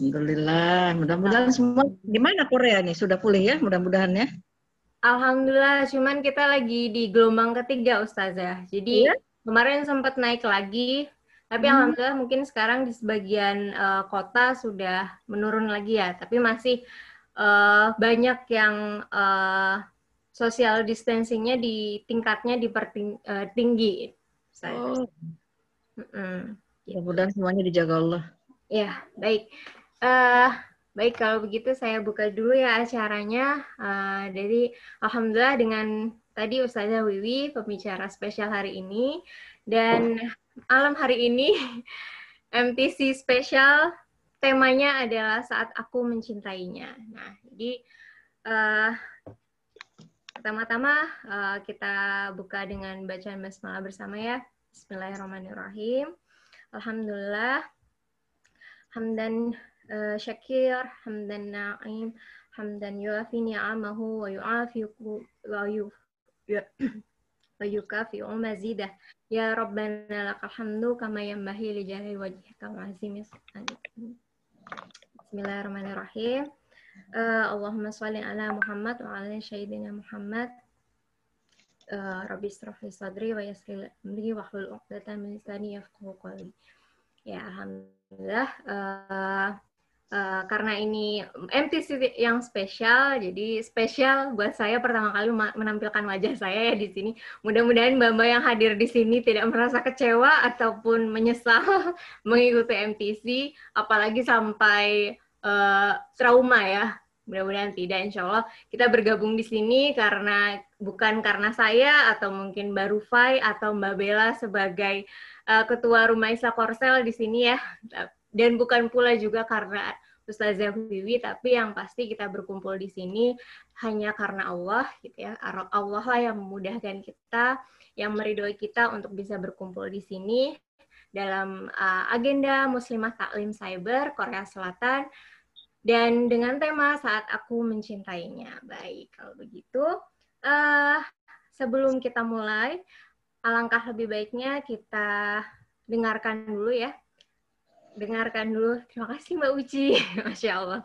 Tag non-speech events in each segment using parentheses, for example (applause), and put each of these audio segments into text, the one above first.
Alhamdulillah. Mudah-mudahan semua gimana Korea nih? Sudah pulih ya mudah-mudahan ya? Alhamdulillah, cuman kita lagi di gelombang ketiga Ustazah. Jadi iya? kemarin sempat naik lagi, tapi hmm. alhamdulillah mungkin sekarang di sebagian uh, kota sudah menurun lagi ya. Tapi masih uh, banyak yang uh, social distancingnya di tingkatnya dipertinggi. Uh, oh. Mm -mm. Mudah-mudahan semuanya dijaga Allah. Ya, baik. Uh, baik, kalau begitu saya buka dulu ya acaranya. Uh, jadi, Alhamdulillah dengan tadi Ustazah Wiwi, pembicara spesial hari ini. Dan malam hari ini, (laughs) MTC spesial, temanya adalah saat aku mencintainya. Nah, jadi uh, pertama-tama uh, kita buka dengan bacaan basmalah bersama ya. Bismillahirrahmanirrahim. Alhamdulillah. Hamdan شكير حمدا نعيم حمدا يوافي نعمه ويعافي ويكافئ مزيده. يا ربنا لك الحمد كما ينبغي لجلال وجهك وعظيم سلطانك. بسم الله الرحمن الرحيم. uh, اللهم صل على محمد وعلى سيدنا محمد. uh, ربي اشرح لي صدري ويسر لي أمري واحلل عقدة من لساني يفقهوا قولي. ya alhamdulillah uh, Uh, karena ini MTC yang spesial, jadi spesial buat saya pertama kali menampilkan wajah saya ya di sini. Mudah-mudahan mbak-mbak yang hadir di sini tidak merasa kecewa ataupun menyesal (laughs) mengikuti MTC, apalagi sampai uh, trauma ya. Mudah-mudahan tidak, insya Allah. Kita bergabung di sini karena bukan karena saya atau mungkin Mbak Rufai atau Mbak Bella sebagai uh, ketua Rumah Isa Korsel di sini ya dan bukan pula juga karena Ustazah Wiwi, tapi yang pasti kita berkumpul di sini hanya karena Allah, gitu ya. Allah lah yang memudahkan kita, yang meridhoi kita untuk bisa berkumpul di sini dalam uh, agenda Muslimah Taklim Cyber Korea Selatan dan dengan tema saat aku mencintainya. Baik, kalau begitu, uh, sebelum kita mulai, alangkah lebih baiknya kita dengarkan dulu ya dengarkan dulu. Terima kasih Mbak Uci. (laughs) Masya Allah.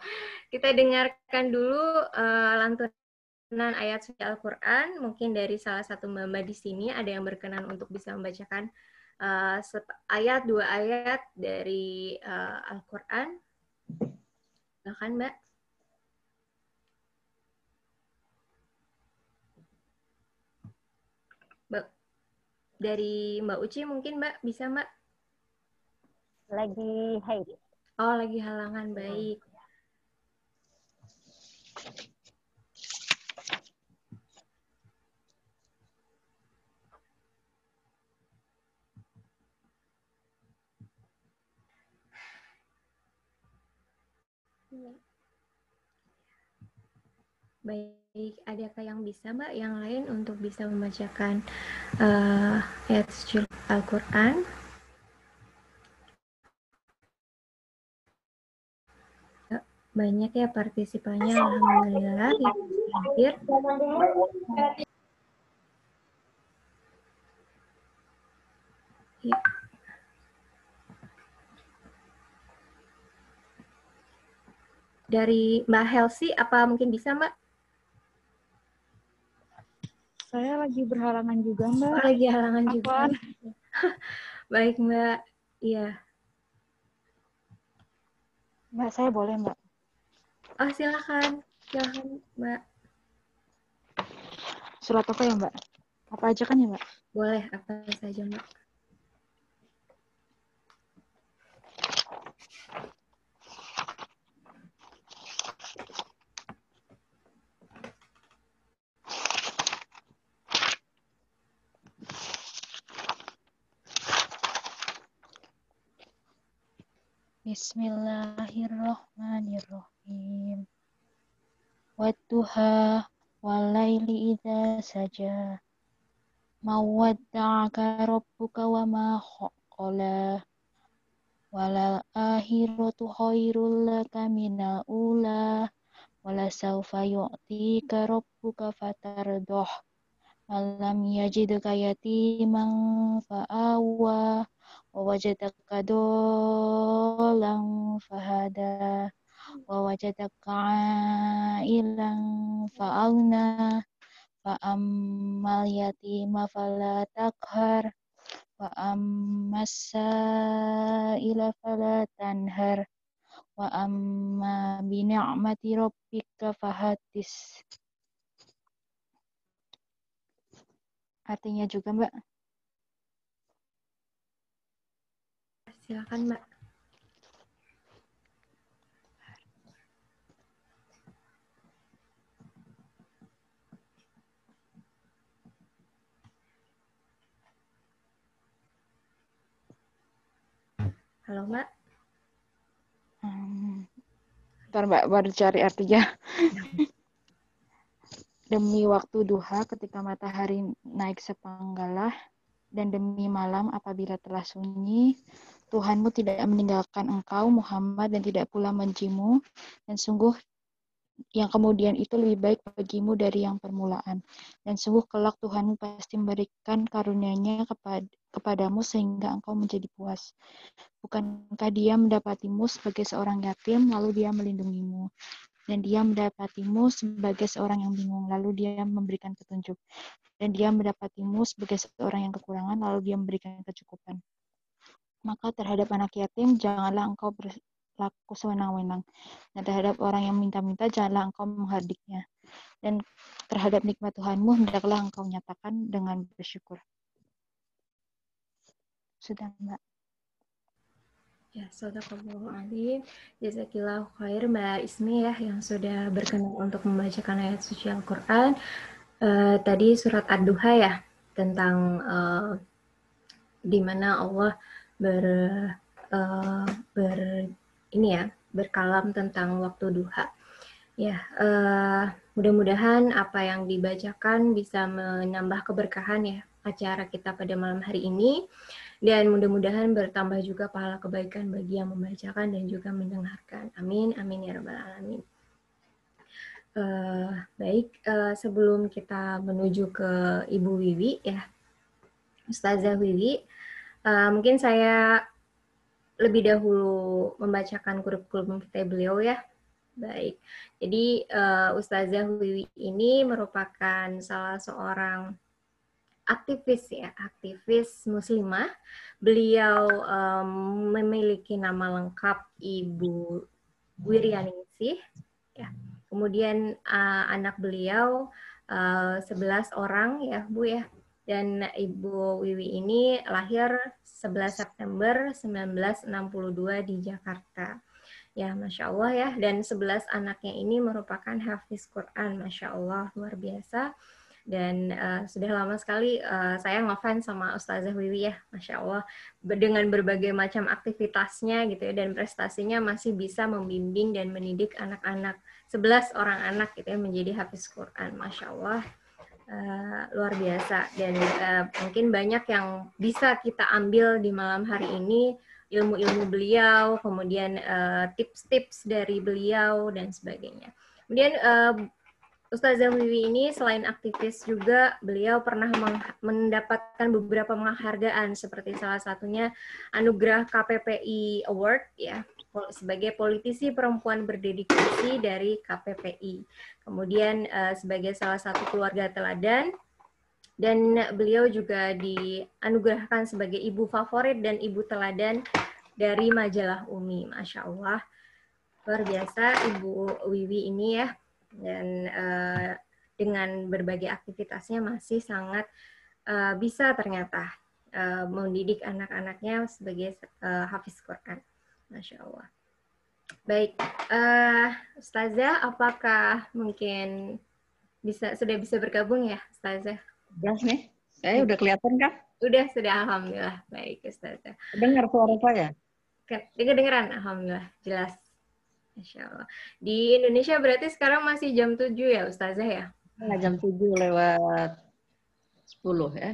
Kita dengarkan dulu uh, lantunan ayat suci Al-Quran. Mungkin dari salah satu mbak-mbak di sini ada yang berkenan untuk bisa membacakan uh, ayat, dua ayat dari uh, Al-Quran. Mbak. Mbak. Dari Mbak Uci mungkin Mbak, bisa Mbak? Lagi haid. Oh, lagi halangan baik. Baik, adakah yang bisa Mbak yang lain untuk bisa membacakan uh, ayat Al-Quran? Banyak ya partisipannya alhamdulillah yang hadir ya. dari Mbak Helsi apa mungkin bisa Mbak? Saya lagi berhalangan juga Mbak. Oh, lagi halangan juga. (laughs) Baik Mbak, iya. Mbak saya boleh Mbak? Oh, silakan. Silakan, Mbak. Surat apa ya, Mbak? Apa aja kan ya, Mbak? Boleh, apa saja, Mbak. Bismillahirrahmanirrahim. Wadduha walaili idza saja. Mawadda'aka rabbuka wa ma qala. Walal akhiratu khairul laka minal ula. Wala sawfa yu'tika rabbuka fatardoh. Alam yajidka yatiman fa'awa wajadaka dolan fahada wa wajadaka ilang fa'alna fa'ammal yatima fala takhar fa'ammasa ila falatanhar, wa amma bini'mati rabbika fahatis artinya juga mbak? Silakan, Mbak. Halo, Mbak. Hmm. Bentar, Mbak, baru cari artinya. (laughs) Demi waktu duha ketika matahari naik sepenggalah, dan demi malam apabila telah sunyi, Tuhanmu tidak meninggalkan engkau, Muhammad, dan tidak pula mencimu, dan sungguh yang kemudian itu lebih baik bagimu dari yang permulaan. Dan sungguh kelak Tuhanmu pasti memberikan karunia-Nya kepada, kepadamu sehingga engkau menjadi puas. Bukankah dia mendapatimu sebagai seorang yatim, lalu dia melindungimu? dan dia mendapatimu sebagai seorang yang bingung, lalu dia memberikan petunjuk. Dan dia mendapatimu sebagai seorang yang kekurangan, lalu dia memberikan kecukupan. Maka terhadap anak yatim, janganlah engkau berlaku sewenang-wenang. Dan terhadap orang yang minta-minta, janganlah engkau menghardiknya. Dan terhadap nikmat Tuhanmu, hendaklah engkau nyatakan dengan bersyukur. Sudah, Mbak. Ya, Sadaqallahu alim. Jazakillah khair Mbak Ismi ya yang sudah berkenan untuk membacakan ayat suci Al-Quran. Uh, tadi surat Ad-Duha ya tentang uh, di mana Allah ber, uh, ber ini ya berkalam tentang waktu duha. Ya, uh, mudah-mudahan apa yang dibacakan bisa menambah keberkahan ya acara kita pada malam hari ini dan mudah-mudahan bertambah juga pahala kebaikan bagi yang membacakan dan juga mendengarkan. Amin, amin ya rabbal alamin. Uh, baik, uh, sebelum kita menuju ke Ibu Wiwi ya, Ustazah Wiwi, uh, mungkin saya lebih dahulu membacakan kurikulum kita beliau ya. Baik, jadi uh, Ustazah Wiwi ini merupakan salah seorang aktivis ya, aktivis muslimah. Beliau um, memiliki nama lengkap Ibu Wiryaningsih. Ya. Kemudian uh, anak beliau uh, 11 orang ya Bu ya. Dan Ibu Wiwi ini lahir 11 September 1962 di Jakarta. Ya, Masya Allah ya. Dan 11 anaknya ini merupakan hafiz Quran. Masya Allah, luar biasa dan uh, sudah lama sekali uh, saya ngefans sama Ustazah Wiwi ya, masya Allah, dengan berbagai macam aktivitasnya gitu ya dan prestasinya masih bisa membimbing dan mendidik anak-anak 11 orang anak gitu ya menjadi hafiz Quran, masya Allah. Uh, luar biasa. Dan uh, mungkin banyak yang bisa kita ambil di malam hari ini. Ilmu-ilmu beliau kemudian tips-tips uh, dari beliau dan sebagainya. Kemudian uh, Ustazah Wiwi ini selain aktivis juga beliau pernah mendapatkan beberapa penghargaan seperti salah satunya anugerah KPPI Award ya sebagai politisi perempuan berdedikasi dari KPPI. Kemudian uh, sebagai salah satu keluarga teladan dan beliau juga dianugerahkan sebagai ibu favorit dan ibu teladan dari majalah Umi. Masya Allah. Luar biasa Ibu Wiwi ini ya dan uh, dengan berbagai aktivitasnya masih sangat uh, bisa ternyata uh, mendidik anak-anaknya sebagai uh, hafiz Quran. Masya Allah. Baik, uh, Ustazah, apakah mungkin bisa sudah bisa bergabung ya, Ustazah? Udah nih, saya udah kelihatan kah? Udah, sudah Alhamdulillah. Baik, Ustazah. Dengar suara saya? Dengar-dengaran, Alhamdulillah. Jelas. Masya Allah. Di Indonesia berarti sekarang masih jam 7 ya Ustazah ya? Nah, jam 7 lewat 10 ya.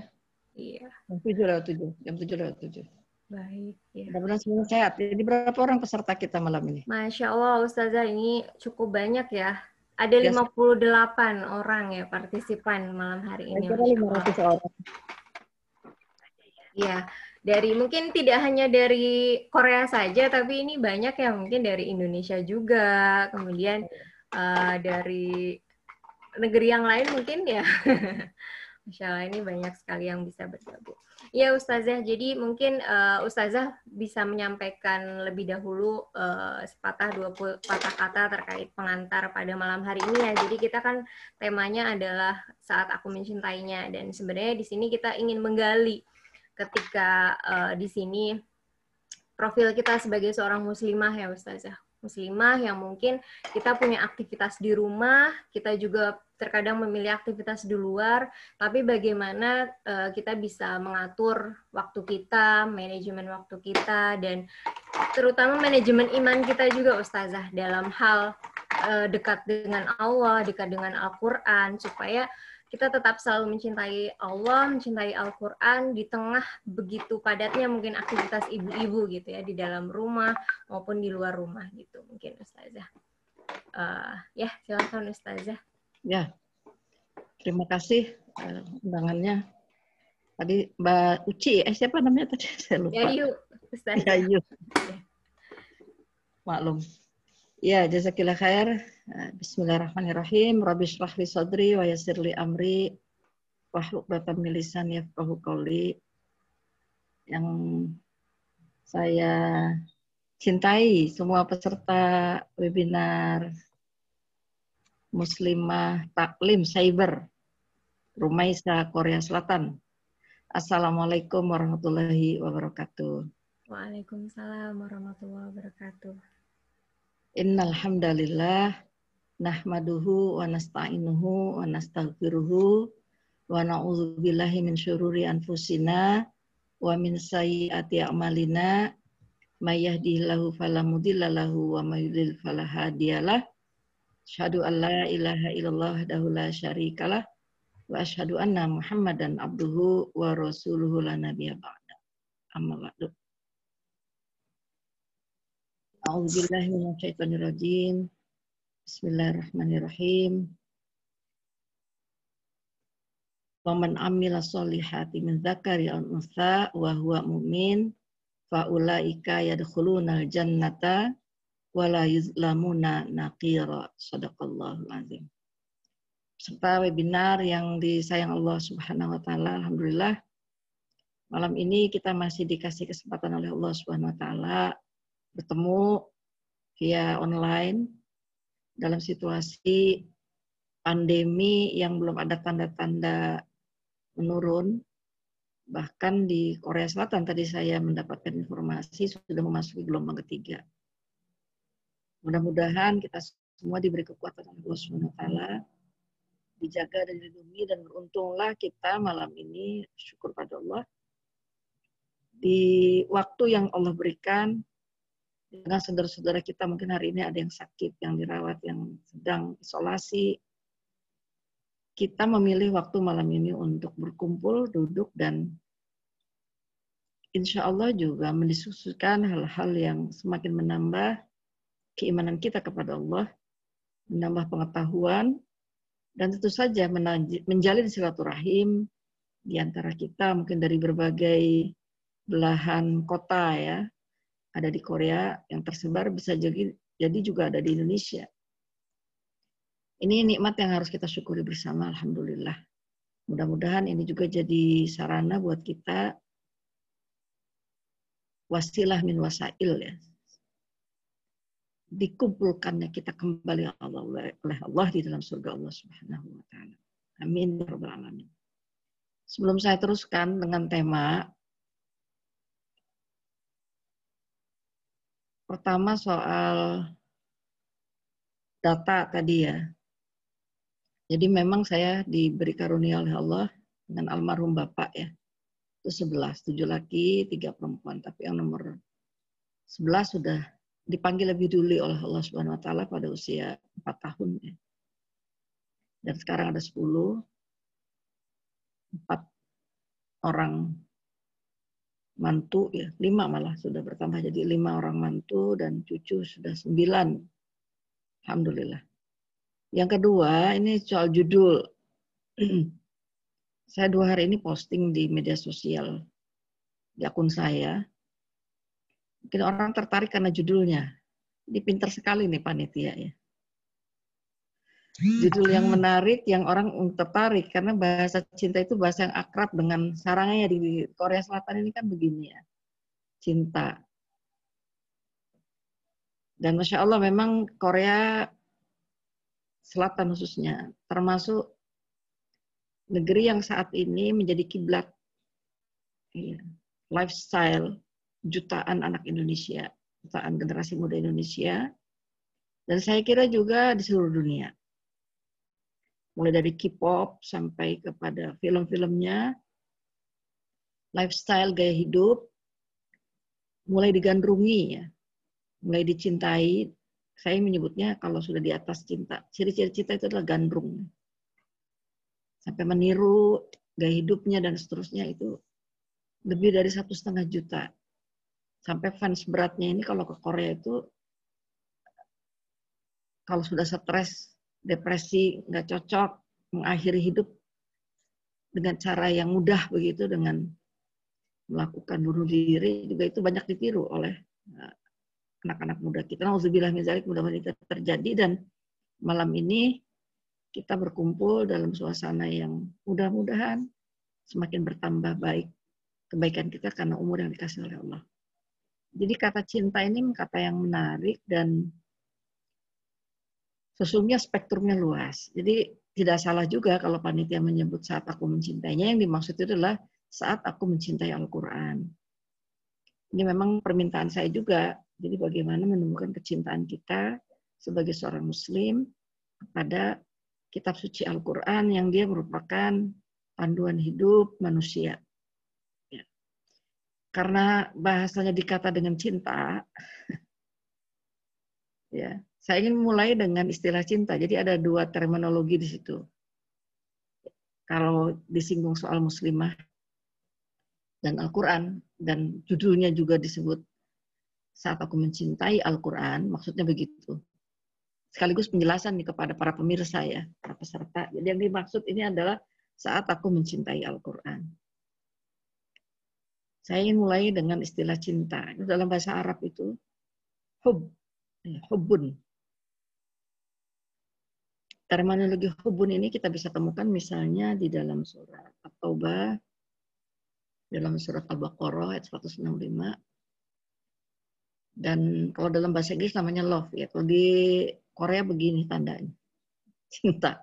Iya. Jam 7 lewat 7. Jam 7 lewat 7. Baik. Ya. Mudah-mudahan semua sehat. Jadi berapa orang peserta kita malam ini? Masya Allah Ustazah ini cukup banyak ya. Ada yes. 58 orang ya partisipan malam hari ini. Kira 500 orang. Iya. dari mungkin tidak hanya dari Korea saja, tapi ini banyak yang mungkin dari Indonesia juga, kemudian uh, dari negeri yang lain mungkin ya. (laughs) Masya Allah ini banyak sekali yang bisa bergabung. Ya Ustazah, jadi mungkin uh, Ustazah bisa menyampaikan lebih dahulu uh, sepatah dua patah kata terkait pengantar pada malam hari ini ya. Jadi kita kan temanya adalah saat aku mencintainya. Dan sebenarnya di sini kita ingin menggali ketika uh, di sini profil kita sebagai seorang muslimah ya Ustazah. Muslimah yang mungkin kita punya aktivitas di rumah, kita juga terkadang memilih aktivitas di luar, tapi bagaimana uh, kita bisa mengatur waktu kita, manajemen waktu kita, dan terutama manajemen iman kita juga Ustazah dalam hal uh, dekat dengan Allah, dekat dengan Al-Quran, supaya kita tetap selalu mencintai Allah, mencintai Al-Quran di tengah begitu padatnya mungkin aktivitas ibu-ibu gitu ya di dalam rumah maupun di luar rumah gitu mungkin Ustazah. Uh, ya silakan Ustazah. Ya, terima kasih uh, undangannya. Tadi Mbak Uci, eh siapa namanya tadi? (laughs) Saya lupa. Yayu, Ustazah. Yayu. Ya. Maklum. Ya, jazakillah khair. Eh, bismillahirrahmanirrahim. Rabbi shrah li sadri wa yassir li amri wa hlukbatan min lisan yafqahu qawli. Yang saya cintai semua peserta webinar Muslimah Taklim Cyber Rumaisa Korea Selatan. Assalamualaikum warahmatullahi wabarakatuh. Waalaikumsalam warahmatullahi wabarakatuh. Innal hamdalillah nahmaduhu wa nasta'inuhu wa nastaghfiruhu wa na'udzu billahi min syururi anfusina wa min sayyiati a'malina may yahdihillahu fala mudhillalahu wa may yudlil fala hadiyalah asyhadu an la ilaha illallah wahdahu la syarikalah wa asyhadu anna muhammadan abduhu wa rasuluhu la nabiyya ba'da. Amma ba'du. A'udzubillahi Bismillahirrahmanirrahim. Waman amila solihati min zakari al unsa wa huwa mu'min fa ulaika yadkhuluna al-jannata wa la yuzlamuna naqira. Sadaqallahul azim. Serta webinar yang disayang Allah Subhanahu wa taala, alhamdulillah malam ini kita masih dikasih kesempatan oleh Allah Subhanahu wa taala bertemu via online dalam situasi pandemi yang belum ada tanda-tanda menurun. Bahkan di Korea Selatan tadi saya mendapatkan informasi sudah memasuki gelombang ketiga. Mudah-mudahan kita semua diberi kekuatan oleh Allah SWT, dijaga dan dilindungi dan beruntunglah kita malam ini syukur pada Allah di waktu yang Allah berikan dengan saudara-saudara kita mungkin hari ini ada yang sakit, yang dirawat, yang sedang isolasi. Kita memilih waktu malam ini untuk berkumpul, duduk, dan insya Allah juga mendiskusikan hal-hal yang semakin menambah keimanan kita kepada Allah, menambah pengetahuan, dan tentu saja menjalin silaturahim di antara kita, mungkin dari berbagai belahan kota ya, ada di Korea, yang tersebar bisa jadi, jadi juga ada di Indonesia. Ini nikmat yang harus kita syukuri bersama, Alhamdulillah. Mudah-mudahan ini juga jadi sarana buat kita wasilah min wasail ya. Dikumpulkannya kita kembali Allah, oleh Allah di dalam surga Allah Subhanahu wa taala. Amin ya. Sebelum saya teruskan dengan tema Pertama soal data tadi ya. Jadi memang saya diberi karunia oleh Allah dengan almarhum Bapak ya. Itu 11, 7 laki, 3 perempuan. Tapi yang nomor 11 sudah dipanggil lebih dulu oleh Allah Subhanahu wa taala pada usia 4 tahun ya. Dan sekarang ada 10 empat orang mantu ya lima malah sudah bertambah jadi lima orang mantu dan cucu sudah sembilan alhamdulillah yang kedua ini soal judul (clears throat) saya dua hari ini posting di media sosial di akun saya. Mungkin orang tertarik karena judulnya. Ini pinter sekali nih panitia ya. Judul yang menarik, yang orang tertarik karena bahasa cinta itu bahasa yang akrab dengan sarangnya di Korea Selatan ini kan begini ya, cinta. Dan masya Allah memang Korea Selatan khususnya termasuk negeri yang saat ini menjadi kiblat iya, lifestyle jutaan anak Indonesia, jutaan generasi muda Indonesia, dan saya kira juga di seluruh dunia. Mulai dari K-pop sampai kepada film-filmnya, lifestyle gaya hidup, mulai digandrungi ya, mulai dicintai. Saya menyebutnya kalau sudah di atas cinta, ciri-ciri cinta itu adalah gandrung sampai meniru gaya hidupnya dan seterusnya itu lebih dari satu setengah juta. Sampai fans beratnya ini kalau ke Korea itu kalau sudah stres, depresi, nggak cocok, mengakhiri hidup dengan cara yang mudah begitu dengan melakukan bunuh diri juga itu banyak ditiru oleh eh, anak-anak muda kita. Nauzubillah min mudah-mudahan itu terjadi dan malam ini kita berkumpul dalam suasana yang mudah-mudahan semakin bertambah baik kebaikan kita karena umur yang dikasih oleh Allah. Jadi kata cinta ini kata yang menarik dan sesungguhnya spektrumnya luas. Jadi tidak salah juga kalau panitia menyebut saat aku mencintainya, yang dimaksud itu adalah saat aku mencintai Al-Quran. Ini memang permintaan saya juga. Jadi bagaimana menemukan kecintaan kita sebagai seorang muslim kepada kitab suci Al-Quran yang dia merupakan panduan hidup manusia. Karena bahasanya dikata dengan cinta, (laughs) ya, saya ingin mulai dengan istilah cinta. Jadi ada dua terminologi di situ. Kalau disinggung soal muslimah dan Al-Quran, dan judulnya juga disebut saat aku mencintai Al-Quran, maksudnya begitu sekaligus penjelasan nih kepada para pemirsa ya, para peserta. Jadi yang dimaksud ini adalah saat aku mencintai Al-Quran. Saya ingin mulai dengan istilah cinta. Itu dalam bahasa Arab itu hub, ya, hubun. Terminologi hubun ini kita bisa temukan misalnya di dalam surat At-Taubah, dalam surat Al-Baqarah ayat 165, dan kalau dalam bahasa Inggris namanya love ya. Kalau di Korea begini tandanya. (laughs) Cinta.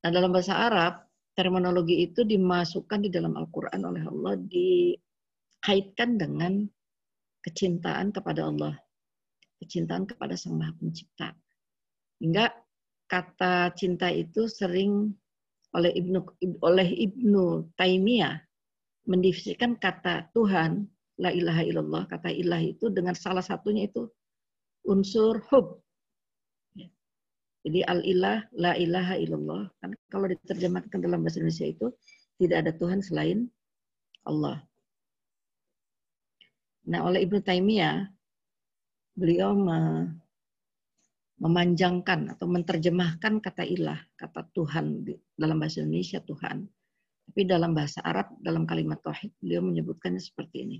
Nah dalam bahasa Arab, terminologi itu dimasukkan di dalam Al-Quran oleh Allah, dikaitkan dengan kecintaan kepada Allah. Kecintaan kepada Sang Maha Pencipta. Hingga kata cinta itu sering oleh Ibnu oleh Ibnu Taimiyah mendefinisikan kata Tuhan la ilaha illallah kata ilah itu dengan salah satunya itu unsur hub jadi al-ilah, la ilaha illallah. Kan kalau diterjemahkan dalam bahasa Indonesia itu tidak ada Tuhan selain Allah. Nah, oleh Ibnu Taimiyah beliau memanjangkan atau menerjemahkan kata ilah, kata Tuhan dalam bahasa Indonesia Tuhan. Tapi dalam bahasa Arab, dalam kalimat tauhid, beliau menyebutkannya seperti ini.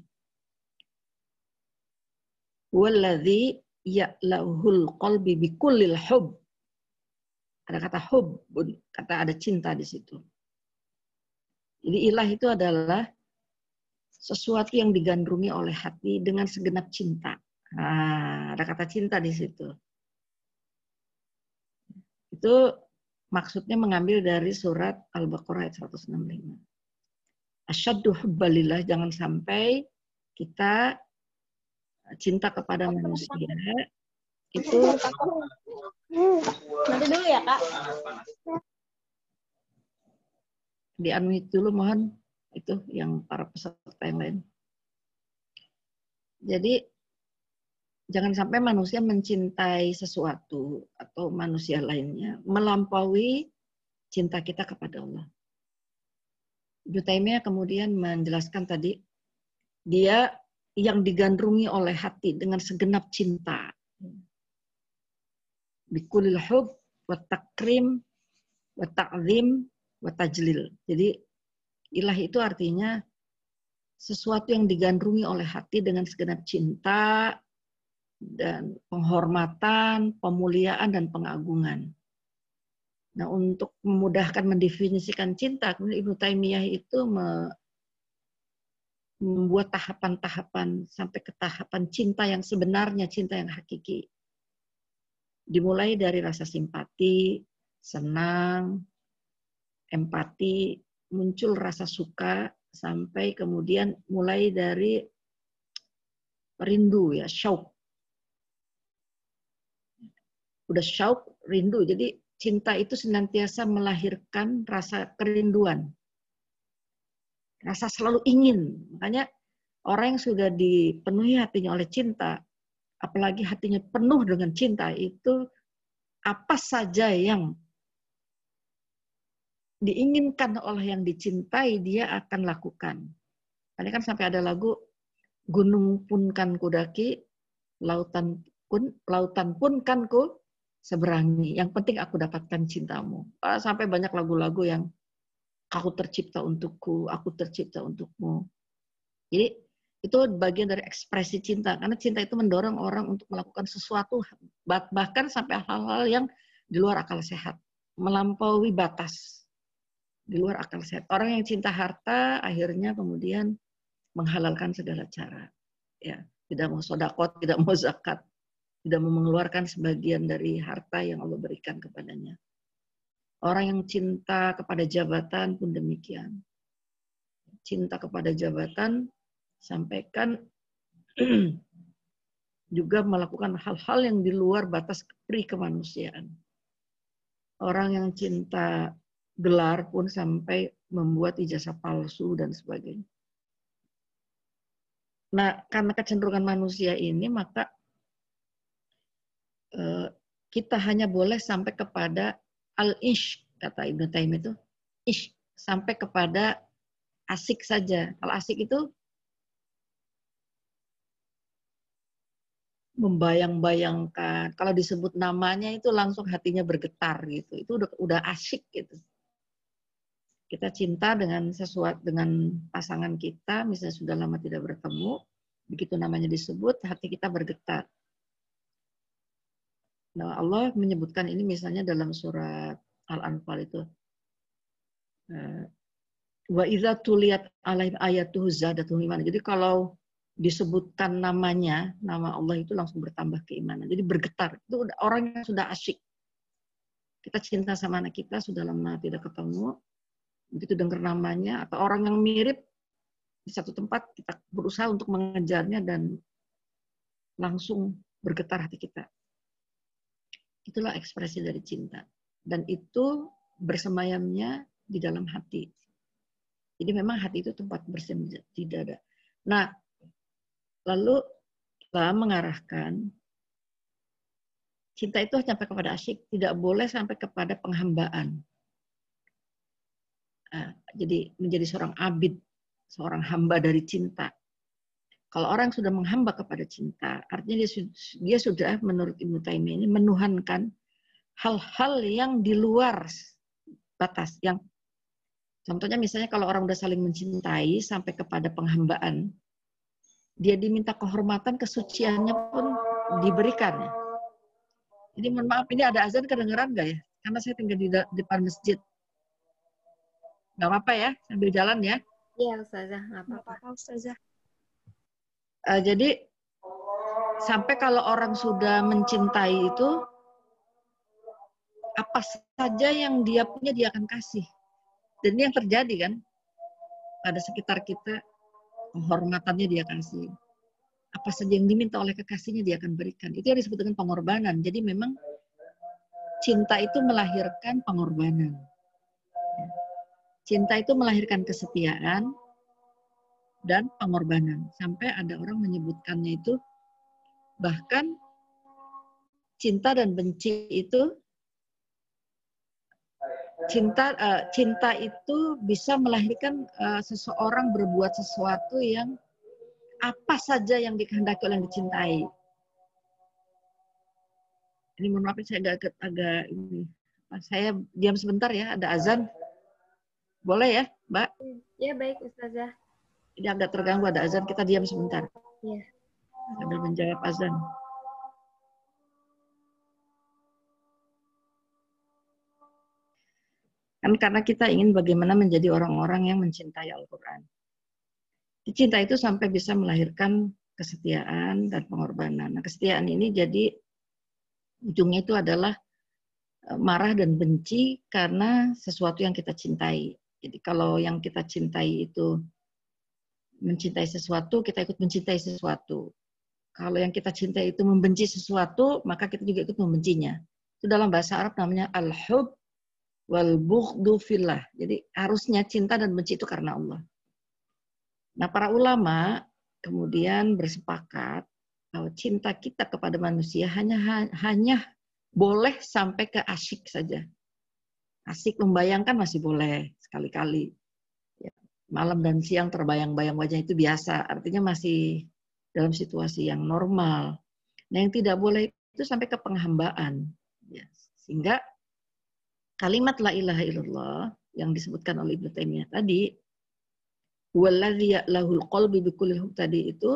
Walladhi ya'lahul qalbi bikullil hub ada kata hub, kata ada cinta di situ. Jadi ilah itu adalah sesuatu yang digandrungi oleh hati dengan segenap cinta. Nah, ada kata cinta di situ. Itu maksudnya mengambil dari surat Al-Baqarah ayat 165. Asyaddu hubbalillah, jangan sampai kita cinta kepada manusia itu nanti dulu ya kak di unmute dulu mohon itu yang para peserta yang lain jadi jangan sampai manusia mencintai sesuatu atau manusia lainnya melampaui cinta kita kepada Allah. Ibu kemudian menjelaskan tadi dia yang digandrungi oleh hati dengan segenap cinta bikulil hub wa takrim wa ta'zim wa tajlil. Jadi ilah itu artinya sesuatu yang digandrungi oleh hati dengan segenap cinta dan penghormatan, pemuliaan dan pengagungan. Nah, untuk memudahkan mendefinisikan cinta, kemudian Ibnu Taimiyah itu membuat tahapan-tahapan sampai ke tahapan cinta yang sebenarnya, cinta yang hakiki. Dimulai dari rasa simpati, senang, empati, muncul rasa suka, sampai kemudian mulai dari rindu ya, syauk. Udah syauk, rindu. Jadi cinta itu senantiasa melahirkan rasa kerinduan rasa selalu ingin. Makanya orang yang sudah dipenuhi hatinya oleh cinta, apalagi hatinya penuh dengan cinta, itu apa saja yang diinginkan oleh yang dicintai, dia akan lakukan. Tadi kan sampai ada lagu, gunung pun kan kudaki, lautan pun lautan pun kan ku seberangi. Yang penting aku dapatkan cintamu. Sampai banyak lagu-lagu yang aku tercipta untukku, aku tercipta untukmu. Jadi itu bagian dari ekspresi cinta karena cinta itu mendorong orang untuk melakukan sesuatu bahkan sampai hal-hal yang di luar akal sehat, melampaui batas di luar akal sehat. Orang yang cinta harta akhirnya kemudian menghalalkan segala cara. Ya, tidak mau sodakot, tidak mau zakat, tidak mau mengeluarkan sebagian dari harta yang Allah berikan kepadanya. Orang yang cinta kepada jabatan pun demikian. Cinta kepada jabatan sampaikan (clears throat) juga melakukan hal-hal yang di luar batas pri kemanusiaan. Orang yang cinta gelar pun sampai membuat ijazah palsu dan sebagainya. Nah, karena kecenderungan manusia ini, maka eh, kita hanya boleh sampai kepada al-ish kata Ibnu Taim itu ish sampai kepada asik saja. Kalau asik itu membayang-bayangkan. Kalau disebut namanya itu langsung hatinya bergetar gitu. Itu udah udah asik gitu. Kita cinta dengan sesuatu dengan pasangan kita, misalnya sudah lama tidak bertemu, begitu namanya disebut, hati kita bergetar. Nah, Allah menyebutkan ini misalnya dalam surat Al-Anfal itu. Eh, Wa idza tuliyat alaihim ayatuhu zadatuhum iman. Jadi kalau disebutkan namanya, nama Allah itu langsung bertambah keimanan. Jadi bergetar. Itu orang yang sudah asyik. Kita cinta sama anak kita, sudah lama tidak ketemu. Begitu dengar namanya, atau orang yang mirip di satu tempat, kita berusaha untuk mengejarnya dan langsung bergetar hati kita. Itulah ekspresi dari cinta. Dan itu bersemayamnya di dalam hati. Jadi memang hati itu tempat bersemayam di dada. Nah, lalu kita mengarahkan cinta itu sampai kepada asyik, tidak boleh sampai kepada penghambaan. Nah, jadi menjadi seorang abid, seorang hamba dari cinta. Kalau orang sudah menghamba kepada cinta, artinya dia, dia sudah menurut Ibnu Taimiyah ini menuhankan hal-hal yang di luar batas. Yang contohnya misalnya kalau orang sudah saling mencintai sampai kepada penghambaan, dia diminta kehormatan kesuciannya pun diberikan. Jadi mohon maaf ini ada azan kedengeran nggak ya? Karena saya tinggal di depan masjid. Nggak apa-apa ya, sambil jalan ya. Iya Ustazah, nggak apa-apa. Ustazah. Uh, jadi sampai kalau orang sudah mencintai itu apa saja yang dia punya dia akan kasih. Dan ini yang terjadi kan pada sekitar kita penghormatannya dia kasih. Apa saja yang diminta oleh kekasihnya dia akan berikan. Itu yang disebut dengan pengorbanan. Jadi memang cinta itu melahirkan pengorbanan. Cinta itu melahirkan kesetiaan, dan pengorbanan. Sampai ada orang menyebutkannya itu bahkan cinta dan benci itu cinta uh, cinta itu bisa melahirkan uh, seseorang berbuat sesuatu yang apa saja yang dikehendaki oleh yang dicintai. Ini mohon maaf saya agak agak ini. Saya diam sebentar ya, ada azan. Boleh ya, Mbak? Ya baik Ustazah Ini agak terganggu ada azan, kita diam sebentar. Iya. Sambil menjawab azan. Kan karena kita ingin bagaimana menjadi orang-orang yang mencintai Al-Quran. Cinta itu sampai bisa melahirkan kesetiaan dan pengorbanan. Nah, kesetiaan ini jadi ujungnya itu adalah e, marah dan benci karena sesuatu yang kita cintai. Jadi kalau yang kita cintai itu mencintai sesuatu, kita ikut mencintai sesuatu. Kalau yang kita cintai itu membenci sesuatu, maka kita juga ikut membencinya. Itu dalam bahasa Arab namanya al-hub wal bughdu fillah. Jadi harusnya cinta dan benci itu karena Allah. Nah, para ulama kemudian bersepakat bahwa cinta kita kepada manusia hanya hanya boleh sampai ke asyik saja. Asik membayangkan masih boleh sekali-kali. Ya, malam dan siang terbayang-bayang wajah itu biasa, artinya masih dalam situasi yang normal. Nah, yang tidak boleh itu sampai ke penghambaan. Ya, sehingga kalimat la ilaha illallah yang disebutkan oleh Ibnu Taimiyah tadi lahul qalbi tadi itu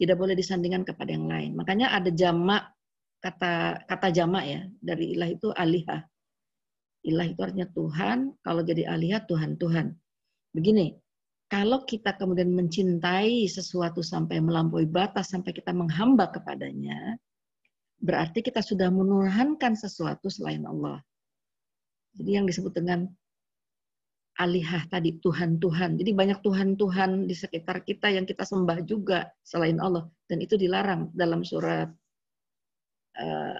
tidak boleh disandingkan kepada yang lain. Makanya ada jamak kata kata jamak ya dari ilah itu alihah. Ilah itu artinya Tuhan, kalau jadi alihah Tuhan Tuhan. Begini, kalau kita kemudian mencintai sesuatu sampai melampaui batas sampai kita menghamba kepadanya, berarti kita sudah menurhankan sesuatu selain Allah. Jadi yang disebut dengan alihah tadi Tuhan-Tuhan. Jadi banyak Tuhan-Tuhan di sekitar kita yang kita sembah juga selain Allah dan itu dilarang dalam surat uh,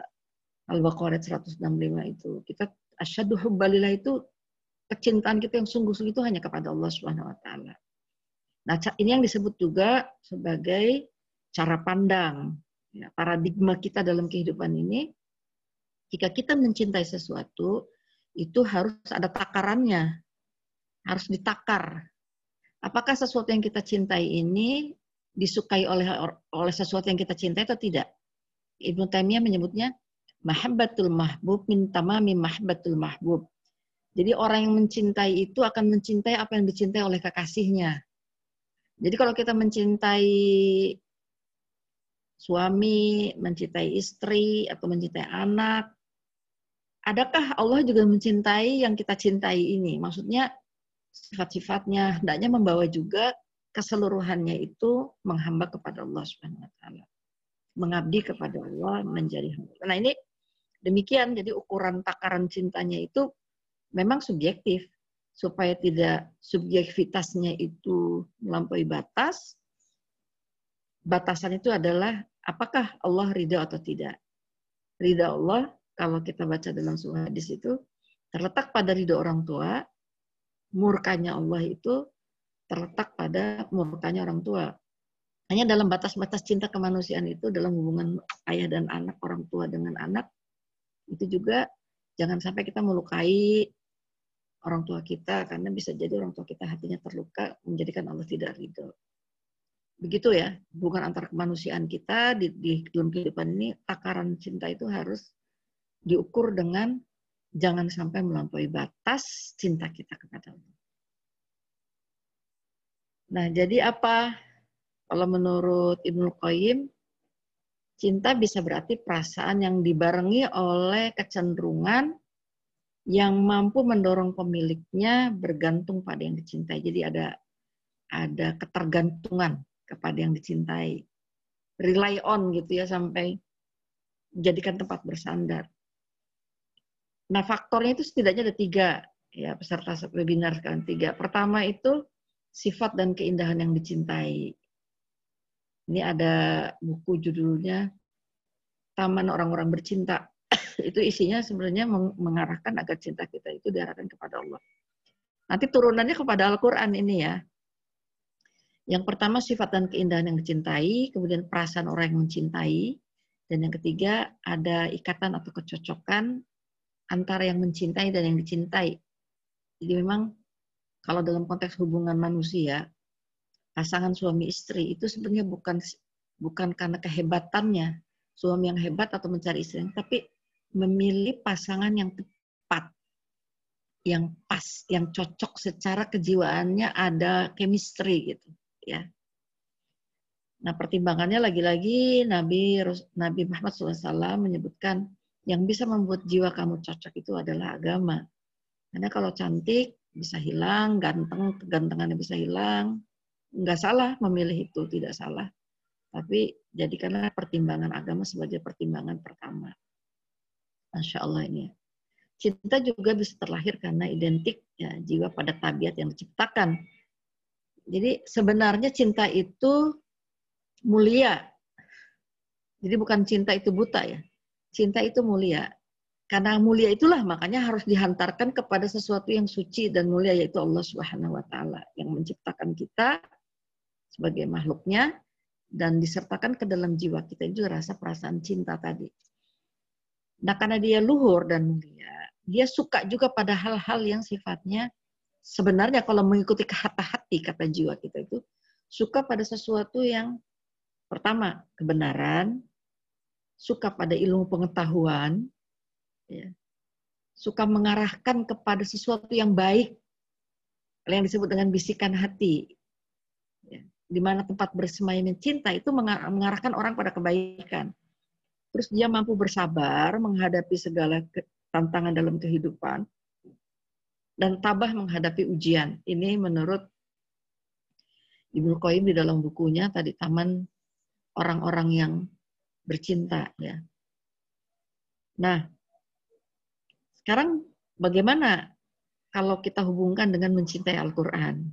Al-Baqarah 165 itu. Kita asyadu hubbalillah itu kecintaan kita yang sungguh-sungguh itu hanya kepada Allah Subhanahu wa taala. Nah, ini yang disebut juga sebagai cara pandang ya, paradigma kita dalam kehidupan ini. Jika kita mencintai sesuatu, itu harus ada takarannya harus ditakar. Apakah sesuatu yang kita cintai ini disukai oleh oleh sesuatu yang kita cintai atau tidak? Ibnu Taimiyah menyebutnya mahabbatul mahbub min tamami mahabbatul mahbub. Jadi orang yang mencintai itu akan mencintai apa yang dicintai oleh kekasihnya. Jadi kalau kita mencintai suami, mencintai istri, atau mencintai anak, adakah Allah juga mencintai yang kita cintai ini? Maksudnya sifat-sifatnya hendaknya membawa juga keseluruhannya itu menghamba kepada Allah Subhanahu wa taala. Mengabdi kepada Allah menjadi hamba. Nah, ini demikian jadi ukuran takaran cintanya itu memang subjektif supaya tidak subjektivitasnya itu melampaui batas. Batasan itu adalah apakah Allah ridha atau tidak. Ridha Allah kalau kita baca dalam surah hadis itu terletak pada ridha orang tua murkanya Allah itu terletak pada murkanya orang tua. Hanya dalam batas-batas cinta kemanusiaan itu dalam hubungan ayah dan anak, orang tua dengan anak, itu juga jangan sampai kita melukai orang tua kita karena bisa jadi orang tua kita hatinya terluka menjadikan Allah tidak ridho. Begitu ya, hubungan antar kemanusiaan kita di, di dalam kehidupan ini takaran cinta itu harus diukur dengan jangan sampai melampaui batas cinta kita kepada Allah. Nah, jadi apa? Kalau menurut Ibnu Qayyim, cinta bisa berarti perasaan yang dibarengi oleh kecenderungan yang mampu mendorong pemiliknya bergantung pada yang dicintai. Jadi ada ada ketergantungan kepada yang dicintai. Rely on gitu ya sampai jadikan tempat bersandar. Nah, faktornya itu setidaknya ada tiga ya peserta webinar sekarang tiga. Pertama itu sifat dan keindahan yang dicintai. Ini ada buku judulnya Taman Orang-orang Bercinta. (coughs) itu isinya sebenarnya mengarahkan agar cinta kita itu diarahkan kepada Allah. Nanti turunannya kepada Al-Quran ini ya. Yang pertama sifat dan keindahan yang dicintai, kemudian perasaan orang yang mencintai, dan yang ketiga ada ikatan atau kecocokan antara yang mencintai dan yang dicintai. Jadi memang kalau dalam konteks hubungan manusia, pasangan suami istri itu sebenarnya bukan bukan karena kehebatannya suami yang hebat atau mencari istri, tapi memilih pasangan yang tepat, yang pas, yang cocok secara kejiwaannya ada chemistry gitu, ya. Nah, pertimbangannya lagi-lagi Nabi Nabi Muhammad SAW menyebutkan yang bisa membuat jiwa kamu cocok itu adalah agama. Karena kalau cantik bisa hilang, ganteng, kegantengannya bisa hilang. Enggak salah memilih itu, tidak salah. Tapi jadikanlah pertimbangan agama sebagai pertimbangan pertama. Masya Allah ini. Cinta juga bisa terlahir karena identik ya, jiwa pada tabiat yang diciptakan. Jadi sebenarnya cinta itu mulia. Jadi bukan cinta itu buta ya. Cinta itu mulia. Karena mulia itulah makanya harus dihantarkan kepada sesuatu yang suci dan mulia yaitu Allah Subhanahu wa taala yang menciptakan kita sebagai makhluknya dan disertakan ke dalam jiwa kita. Itu rasa perasaan cinta tadi. Nah, karena dia luhur dan mulia, dia suka juga pada hal-hal yang sifatnya sebenarnya kalau mengikuti kata hati kata jiwa kita itu suka pada sesuatu yang pertama kebenaran, suka pada ilmu pengetahuan, ya, suka mengarahkan kepada sesuatu yang baik, yang disebut dengan bisikan hati, di mana tempat bersemayam cinta itu mengarahkan orang pada kebaikan. Terus dia mampu bersabar menghadapi segala tantangan dalam kehidupan, dan tabah menghadapi ujian. Ini menurut Ibnu Qayyim di dalam bukunya tadi Taman Orang-orang yang Bercinta ya. Nah, sekarang bagaimana kalau kita hubungkan dengan mencintai Al-Qur'an?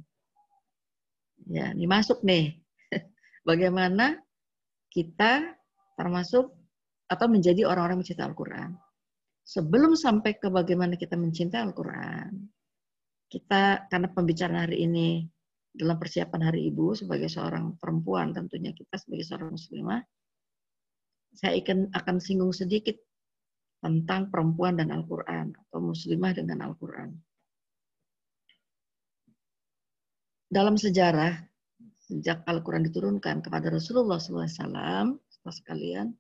Ya, ini masuk nih. (laughs) Bagaimana kita termasuk atau menjadi orang-orang mencintai Al-Qur'an? sebelum sampai ke bagaimana kita mencintai Al-Quran, kita karena pembicaraan hari ini dalam persiapan Hari Ibu sebagai seorang perempuan tentunya kita sebagai seorang muslimah, saya akan, akan singgung sedikit tentang perempuan dan Al-Quran atau muslimah dengan Al-Quran. Dalam sejarah, sejak Al-Quran diturunkan kepada Rasulullah SAW, sekalian,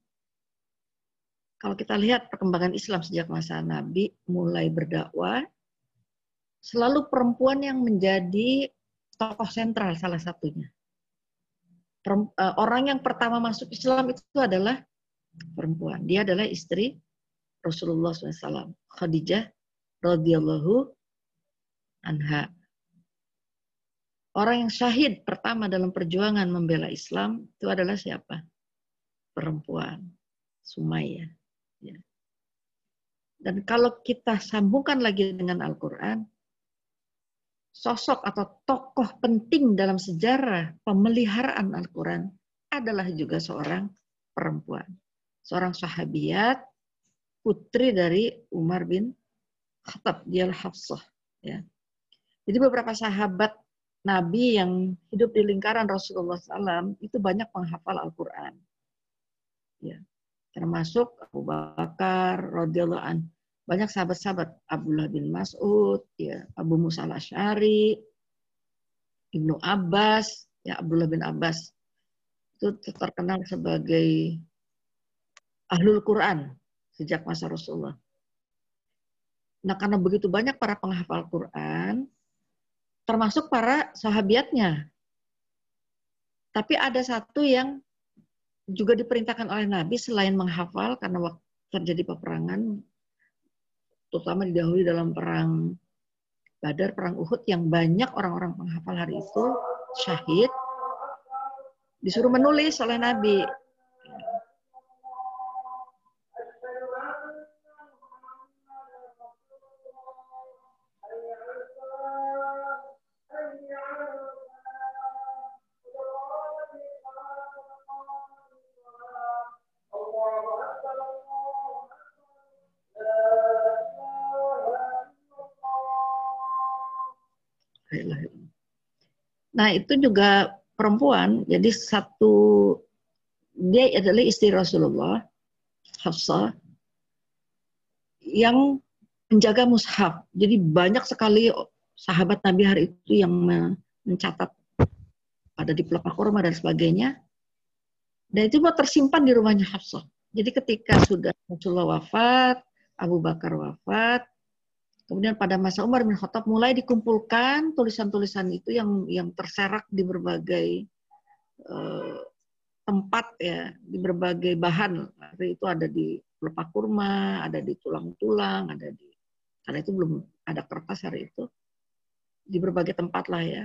kalau kita lihat perkembangan Islam sejak masa Nabi mulai berdakwah, selalu perempuan yang menjadi tokoh sentral salah satunya. Eh, orang yang pertama masuk Islam itu adalah perempuan. Dia adalah istri Rasulullah SAW, Khadijah radhiyallahu anha. Orang yang syahid pertama dalam perjuangan membela Islam itu adalah siapa? Perempuan, Sumayyah. Ya. Dan kalau kita sambungkan lagi dengan Al-Quran, sosok atau tokoh penting dalam sejarah pemeliharaan Al-Quran adalah juga seorang perempuan. Seorang sahabiat, putri dari Umar bin Khattab, dia Hafsah. Ya. Jadi beberapa sahabat Nabi yang hidup di lingkaran Rasulullah SAW itu banyak menghafal Al-Quran. Ya termasuk Abu Bakar radhiyallahu an banyak sahabat-sahabat Abdullah bin Mas'ud ya Abu Musa al-Asy'ari Ibnu Abbas ya Abdullah bin Abbas itu terkenal sebagai ahlul Quran sejak masa Rasulullah. Nah karena begitu banyak para penghafal Quran, termasuk para sahabatnya. Tapi ada satu yang juga diperintahkan oleh Nabi selain menghafal karena waktu terjadi peperangan terutama didahului dalam perang Badar, perang Uhud yang banyak orang-orang penghafal hari itu syahid disuruh menulis oleh Nabi Nah, itu juga perempuan. Jadi satu dia adalah istri Rasulullah, Hafsah, yang menjaga mushaf. Jadi banyak sekali sahabat Nabi hari itu yang mencatat ada di pelepah kurma dan sebagainya. Dan itu mau tersimpan di rumahnya Hafsah. Jadi ketika sudah Rasulullah wafat, Abu Bakar wafat, Kemudian pada masa Umar bin Khattab mulai dikumpulkan tulisan-tulisan itu yang yang terserak di berbagai uh, tempat ya, di berbagai bahan. Itu ada di pelepah kurma, ada di tulang-tulang, ada di karena itu belum ada kertas hari itu di berbagai tempat lah ya.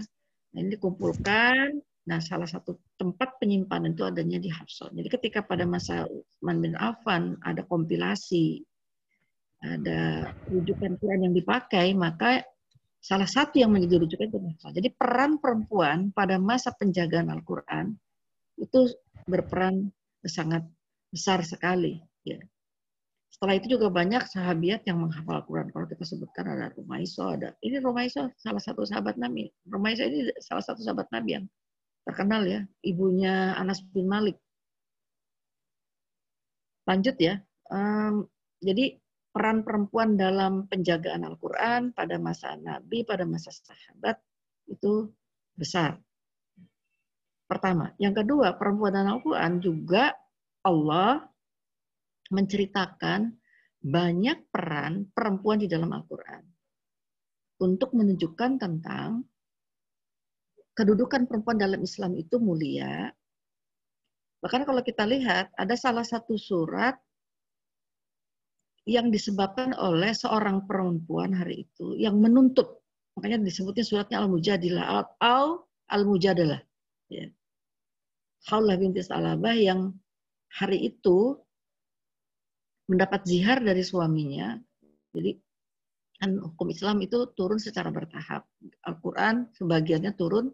Nah, ini dikumpulkan. Nah, salah satu tempat penyimpanan itu adanya di Hafsah. Jadi ketika pada masa Utsman bin Affan ada kompilasi ada rujukan Quran yang dipakai, maka salah satu yang menjadi rujukan itu Hafsah. Jadi peran perempuan pada masa penjagaan Al-Quran itu berperan sangat besar sekali. Ya. Setelah itu juga banyak sahabiat yang menghafal Al-Quran. Kalau kita sebutkan ada Rumaiso, ada ini Rumaiso salah satu sahabat Nabi. Rumaiso ini salah satu sahabat Nabi yang terkenal ya, ibunya Anas bin Malik. Lanjut ya. Um, jadi peran perempuan dalam penjagaan Al-Quran pada masa Nabi, pada masa sahabat itu besar. Pertama. Yang kedua, perempuan dalam Al-Quran juga Allah menceritakan banyak peran perempuan di dalam Al-Quran. Untuk menunjukkan tentang kedudukan perempuan dalam Islam itu mulia. Bahkan kalau kita lihat, ada salah satu surat yang disebabkan oleh seorang perempuan hari itu yang menuntut. Makanya disebutnya suratnya al-mujadilah al al-mujadalah. Ya. Khawlah binti Salabah yang hari itu mendapat zihar dari suaminya. Jadi kan hukum Islam itu turun secara bertahap. Al-Quran sebagiannya turun.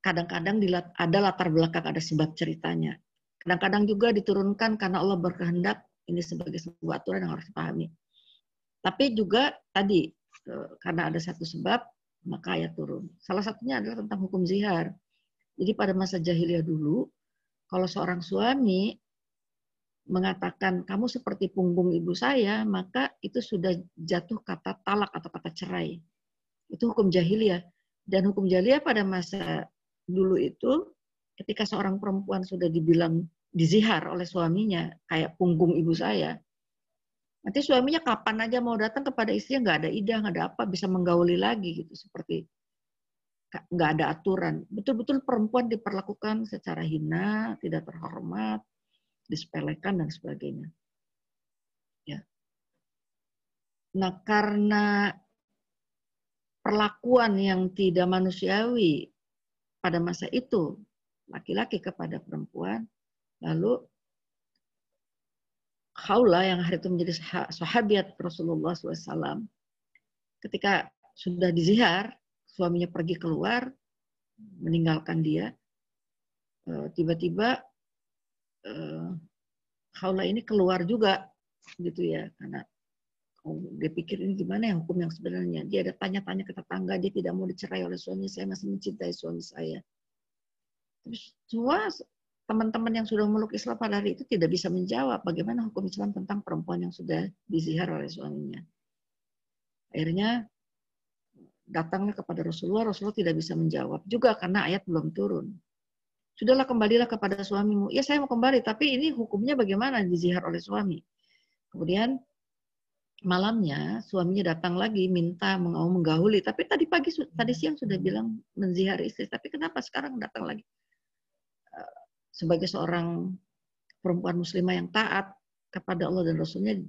Kadang-kadang ada latar belakang ada sebab ceritanya. Kadang-kadang juga diturunkan karena Allah berkehendak ini sebagai sebuah aturan yang harus dipahami. Tapi juga tadi eh, karena ada satu sebab maka ayat turun. Salah satunya adalah tentang hukum zihar. Jadi pada masa jahiliyah dulu, kalau seorang suami mengatakan kamu seperti punggung ibu saya, maka itu sudah jatuh kata talak atau kata cerai. Itu hukum jahiliyah. Dan hukum jahiliyah pada masa dulu itu, ketika seorang perempuan sudah dibilang dizihar oleh suaminya kayak punggung ibu saya. Nanti suaminya kapan aja mau datang kepada istrinya nggak ada ide nggak ada apa bisa menggauli lagi gitu seperti nggak ada aturan. Betul-betul perempuan diperlakukan secara hina tidak terhormat disepelekan dan sebagainya. Ya. Nah karena perlakuan yang tidak manusiawi pada masa itu laki-laki kepada perempuan Lalu Khawla yang hari itu menjadi sahabat Rasulullah SAW, ketika sudah dizihar, suaminya pergi keluar, meninggalkan dia, eh, tiba-tiba eh, Khawla ini keluar juga, gitu ya, karena oh, dia pikir ini gimana ya hukum yang sebenarnya. Dia ada tanya-tanya ke tetangga, dia tidak mau dicerai oleh suami saya, masih mencintai suami saya. Terus semua teman-teman yang sudah meluk Islam pada hari itu tidak bisa menjawab bagaimana hukum Islam tentang perempuan yang sudah dizihar oleh suaminya. Akhirnya datangnya kepada Rasulullah, Rasulullah tidak bisa menjawab juga karena ayat belum turun. Sudahlah kembalilah kepada suamimu. Ya saya mau kembali, tapi ini hukumnya bagaimana dizihar oleh suami. Kemudian malamnya suaminya datang lagi minta mau menggauli, tapi tadi pagi tadi siang sudah bilang menzihar istri, tapi kenapa sekarang datang lagi? Sebagai seorang perempuan muslimah yang taat kepada Allah dan Rasulnya,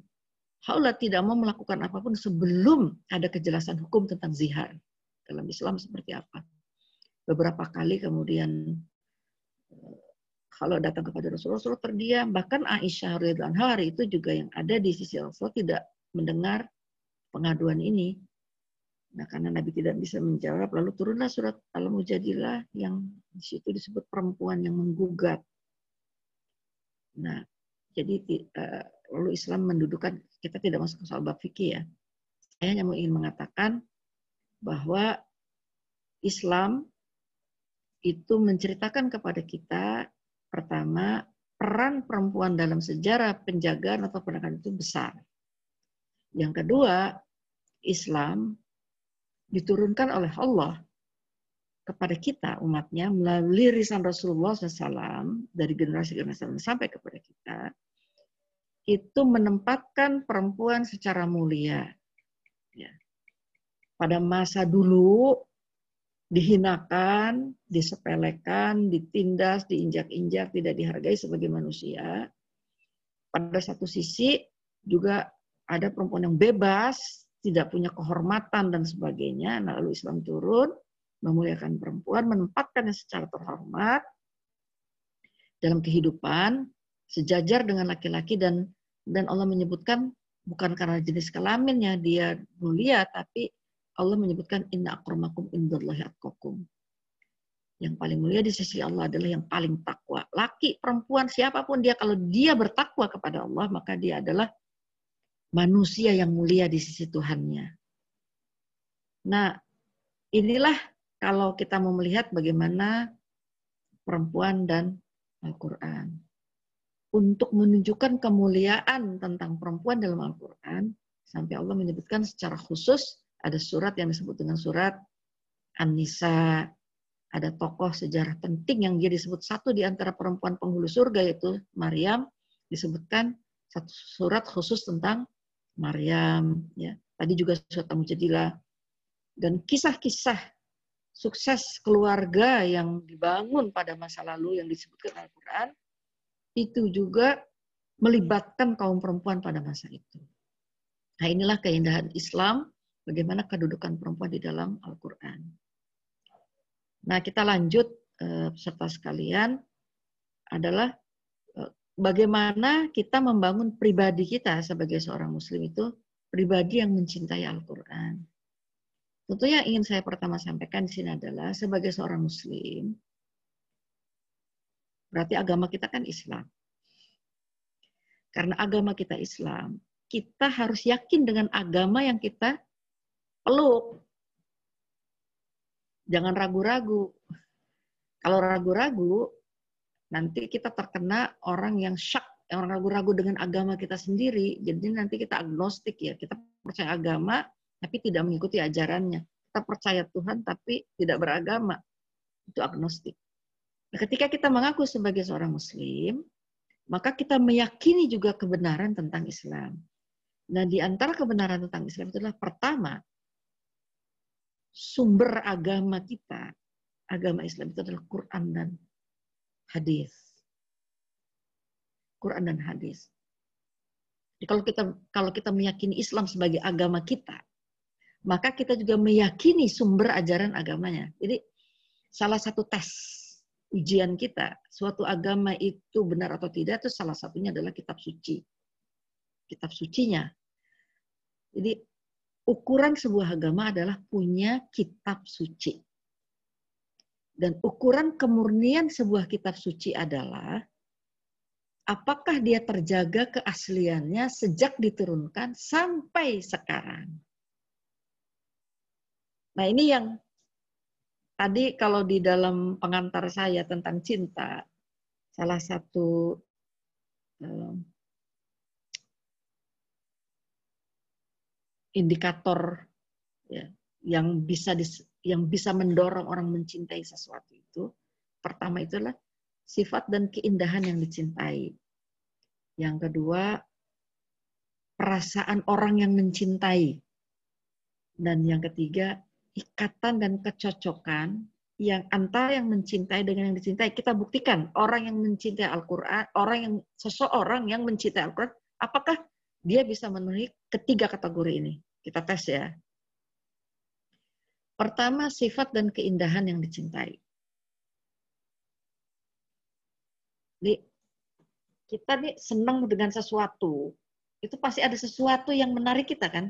Haula tidak mau melakukan apa pun sebelum ada kejelasan hukum tentang zihar dalam Islam seperti apa. Beberapa kali kemudian kalau eh, datang kepada Rasulullah, Rasulullah terdiam. Bahkan Aisyah radhiyallahu hari itu juga yang ada di sisi Rasulullah tidak mendengar pengaduan ini. Nah, karena Nabi tidak bisa menjawab, lalu turunlah surat Al-Mujadilah yang di situ disebut perempuan yang menggugat. Nah, jadi uh, lalu Islam mendudukan kita tidak masuk ke soal bab fikih ya. Saya hanya ingin mengatakan bahwa Islam itu menceritakan kepada kita pertama peran perempuan dalam sejarah penjagaan atau penegakan itu besar. Yang kedua, Islam diturunkan oleh Allah kepada kita umatnya melalui risan Rasulullah SAW dari generasi generasi sampai kepada kita itu menempatkan perempuan secara mulia pada masa dulu dihinakan, disepelekan, ditindas, diinjak-injak, tidak dihargai sebagai manusia. Pada satu sisi juga ada perempuan yang bebas, tidak punya kehormatan dan sebagainya. Nah, lalu Islam turun, memuliakan perempuan, menempatkannya secara terhormat dalam kehidupan, sejajar dengan laki-laki dan dan Allah menyebutkan bukan karena jenis kelaminnya dia mulia, tapi Allah menyebutkan inna akramakum indallahi. Yang paling mulia di sisi Allah adalah yang paling takwa. Laki, perempuan, siapa pun dia kalau dia bertakwa kepada Allah, maka dia adalah manusia yang mulia di sisi Tuhannya. Nah, inilah kalau kita mau melihat bagaimana perempuan dan Al-Quran. Untuk menunjukkan kemuliaan tentang perempuan dalam Al-Quran, sampai Allah menyebutkan secara khusus ada surat yang disebut dengan surat An-Nisa. Ada tokoh sejarah penting yang dia disebut satu di antara perempuan penghulu surga yaitu Maryam disebutkan satu surat khusus tentang Maryam ya. Tadi juga surat Al-Mujadilah dan kisah-kisah sukses keluarga yang dibangun pada masa lalu yang disebutkan Al-Qur'an itu juga melibatkan kaum perempuan pada masa itu. Nah, inilah keindahan Islam bagaimana kedudukan perempuan di dalam Al-Quran. Nah, kita lanjut eh, peserta sekalian adalah bagaimana kita membangun pribadi kita sebagai seorang muslim itu pribadi yang mencintai Al-Quran. Tentunya ingin saya pertama sampaikan di sini adalah sebagai seorang muslim, berarti agama kita kan Islam. Karena agama kita Islam, kita harus yakin dengan agama yang kita peluk. Jangan ragu-ragu. Kalau ragu-ragu, nanti kita terkena orang yang syak, orang ragu-ragu dengan agama kita sendiri. Jadi nanti kita agnostik ya, kita percaya agama tapi tidak mengikuti ajarannya. Kita percaya Tuhan tapi tidak beragama. Itu agnostik. Nah, ketika kita mengaku sebagai seorang muslim, maka kita meyakini juga kebenaran tentang Islam. Nah, di antara kebenaran tentang Islam itulah pertama, sumber agama kita, agama Islam itu adalah Quran dan hadis. Quran dan hadis. Jadi kalau kita kalau kita meyakini Islam sebagai agama kita, maka kita juga meyakini sumber ajaran agamanya. Jadi salah satu tes ujian kita, suatu agama itu benar atau tidak itu salah satunya adalah kitab suci. Kitab sucinya. Jadi ukuran sebuah agama adalah punya kitab suci. Dan ukuran kemurnian sebuah kitab suci adalah apakah dia terjaga keasliannya sejak diturunkan sampai sekarang. Nah, ini yang tadi kalau di dalam pengantar saya tentang cinta, salah satu indikator ya, yang bisa dis, yang bisa mendorong orang mencintai sesuatu itu pertama itulah sifat dan keindahan yang dicintai. Yang kedua perasaan orang yang mencintai. Dan yang ketiga ikatan dan kecocokan yang antara yang mencintai dengan yang dicintai. Kita buktikan orang yang mencintai Al-Quran, orang yang seseorang yang mencintai Al-Quran, apakah dia bisa memenuhi ketiga kategori ini. Kita tes ya. Pertama, sifat dan keindahan yang dicintai. Jadi, kita nih senang dengan sesuatu. Itu pasti ada sesuatu yang menarik kita kan?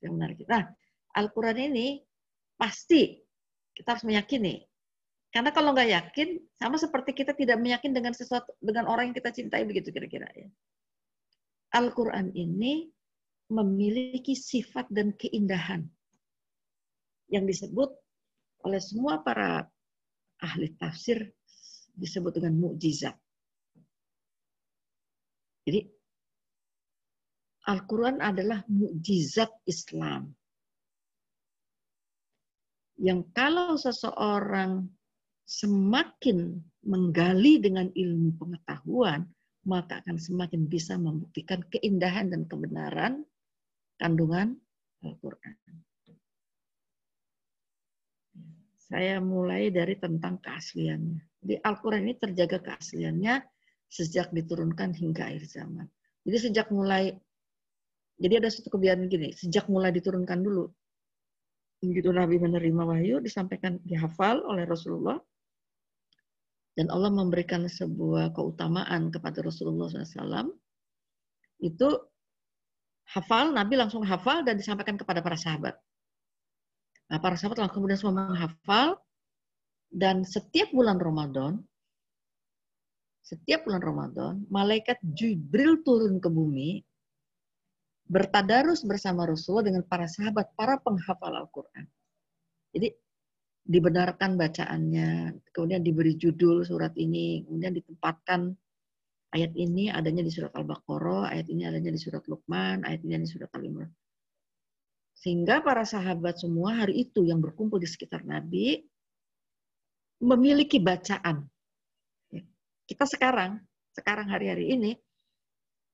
Yang menarik kita. Nah, Al-Quran ini pasti kita harus meyakini. Karena kalau nggak yakin, sama seperti kita tidak meyakin dengan sesuatu dengan orang yang kita cintai begitu kira-kira ya. Al-Quran ini memiliki sifat dan keindahan yang disebut oleh semua para ahli tafsir disebut dengan mukjizat. Jadi Al-Quran adalah mukjizat Islam. Yang kalau seseorang semakin menggali dengan ilmu pengetahuan, maka akan semakin bisa membuktikan keindahan dan kebenaran kandungan Al-Quran. Saya mulai dari tentang keasliannya. Di Al-Quran ini terjaga keasliannya sejak diturunkan hingga akhir zaman. Jadi sejak mulai, jadi ada satu kebiasaan gini, sejak mulai diturunkan dulu, begitu Nabi menerima wahyu, disampaikan, dihafal oleh Rasulullah, dan Allah memberikan sebuah keutamaan kepada Rasulullah SAW, itu hafal, Nabi langsung hafal dan disampaikan kepada para sahabat. Nah, para sahabat langsung kemudian semua menghafal, dan setiap bulan Ramadan, setiap bulan Ramadan, malaikat Jibril turun ke bumi bertadarus bersama Rasulullah dengan para sahabat, para penghafal Al-Quran. Jadi dibenarkan bacaannya, kemudian diberi judul surat ini, kemudian ditempatkan ayat ini adanya di surat Al-Baqarah, ayat ini adanya di surat Luqman, ayat ini adanya di surat Al-Imran. Sehingga para sahabat semua hari itu yang berkumpul di sekitar Nabi memiliki bacaan. Kita sekarang, sekarang hari-hari ini,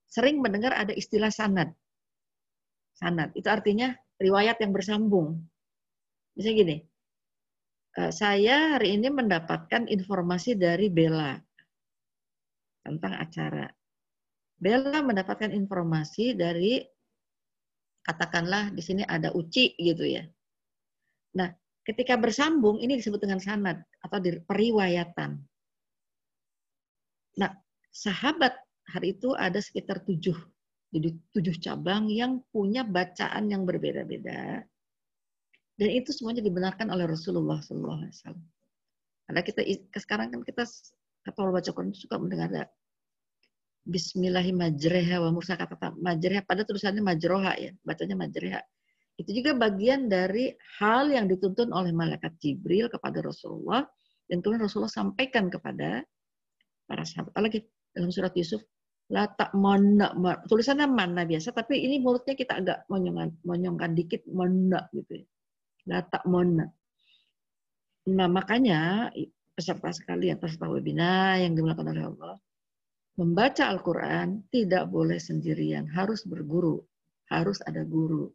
sering mendengar ada istilah sanad sanad. Itu artinya riwayat yang bersambung. Misalnya gini, eh, saya hari ini mendapatkan informasi dari Bella tentang acara. Bella mendapatkan informasi dari katakanlah di sini ada Uci gitu ya. Nah, ketika bersambung ini disebut dengan sanad atau periwayatan. Nah, sahabat hari itu ada sekitar tujuh jadi tujuh cabang yang punya bacaan yang berbeda-beda. Dan itu semuanya dibenarkan oleh Rasulullah SAW. Karena kita sekarang kan kita kalau baca Quran suka mendengar Bismillahirrahmanirrahim. Wa mursa kata majreha pada tulisannya majroha ya bacanya majreha itu juga bagian dari hal yang dituntun oleh malaikat Jibril kepada Rasulullah dan kemudian Rasulullah sampaikan kepada para sahabat. Lagi? Dalam surat Yusuf la tak mana tulisannya mana biasa tapi ini mulutnya kita agak monyongkan monyongkan dikit mana gitu ya. La tak mana nah makanya peserta sekalian peserta webinar yang dimulakan oleh Allah membaca Al-Quran tidak boleh sendirian harus berguru harus ada guru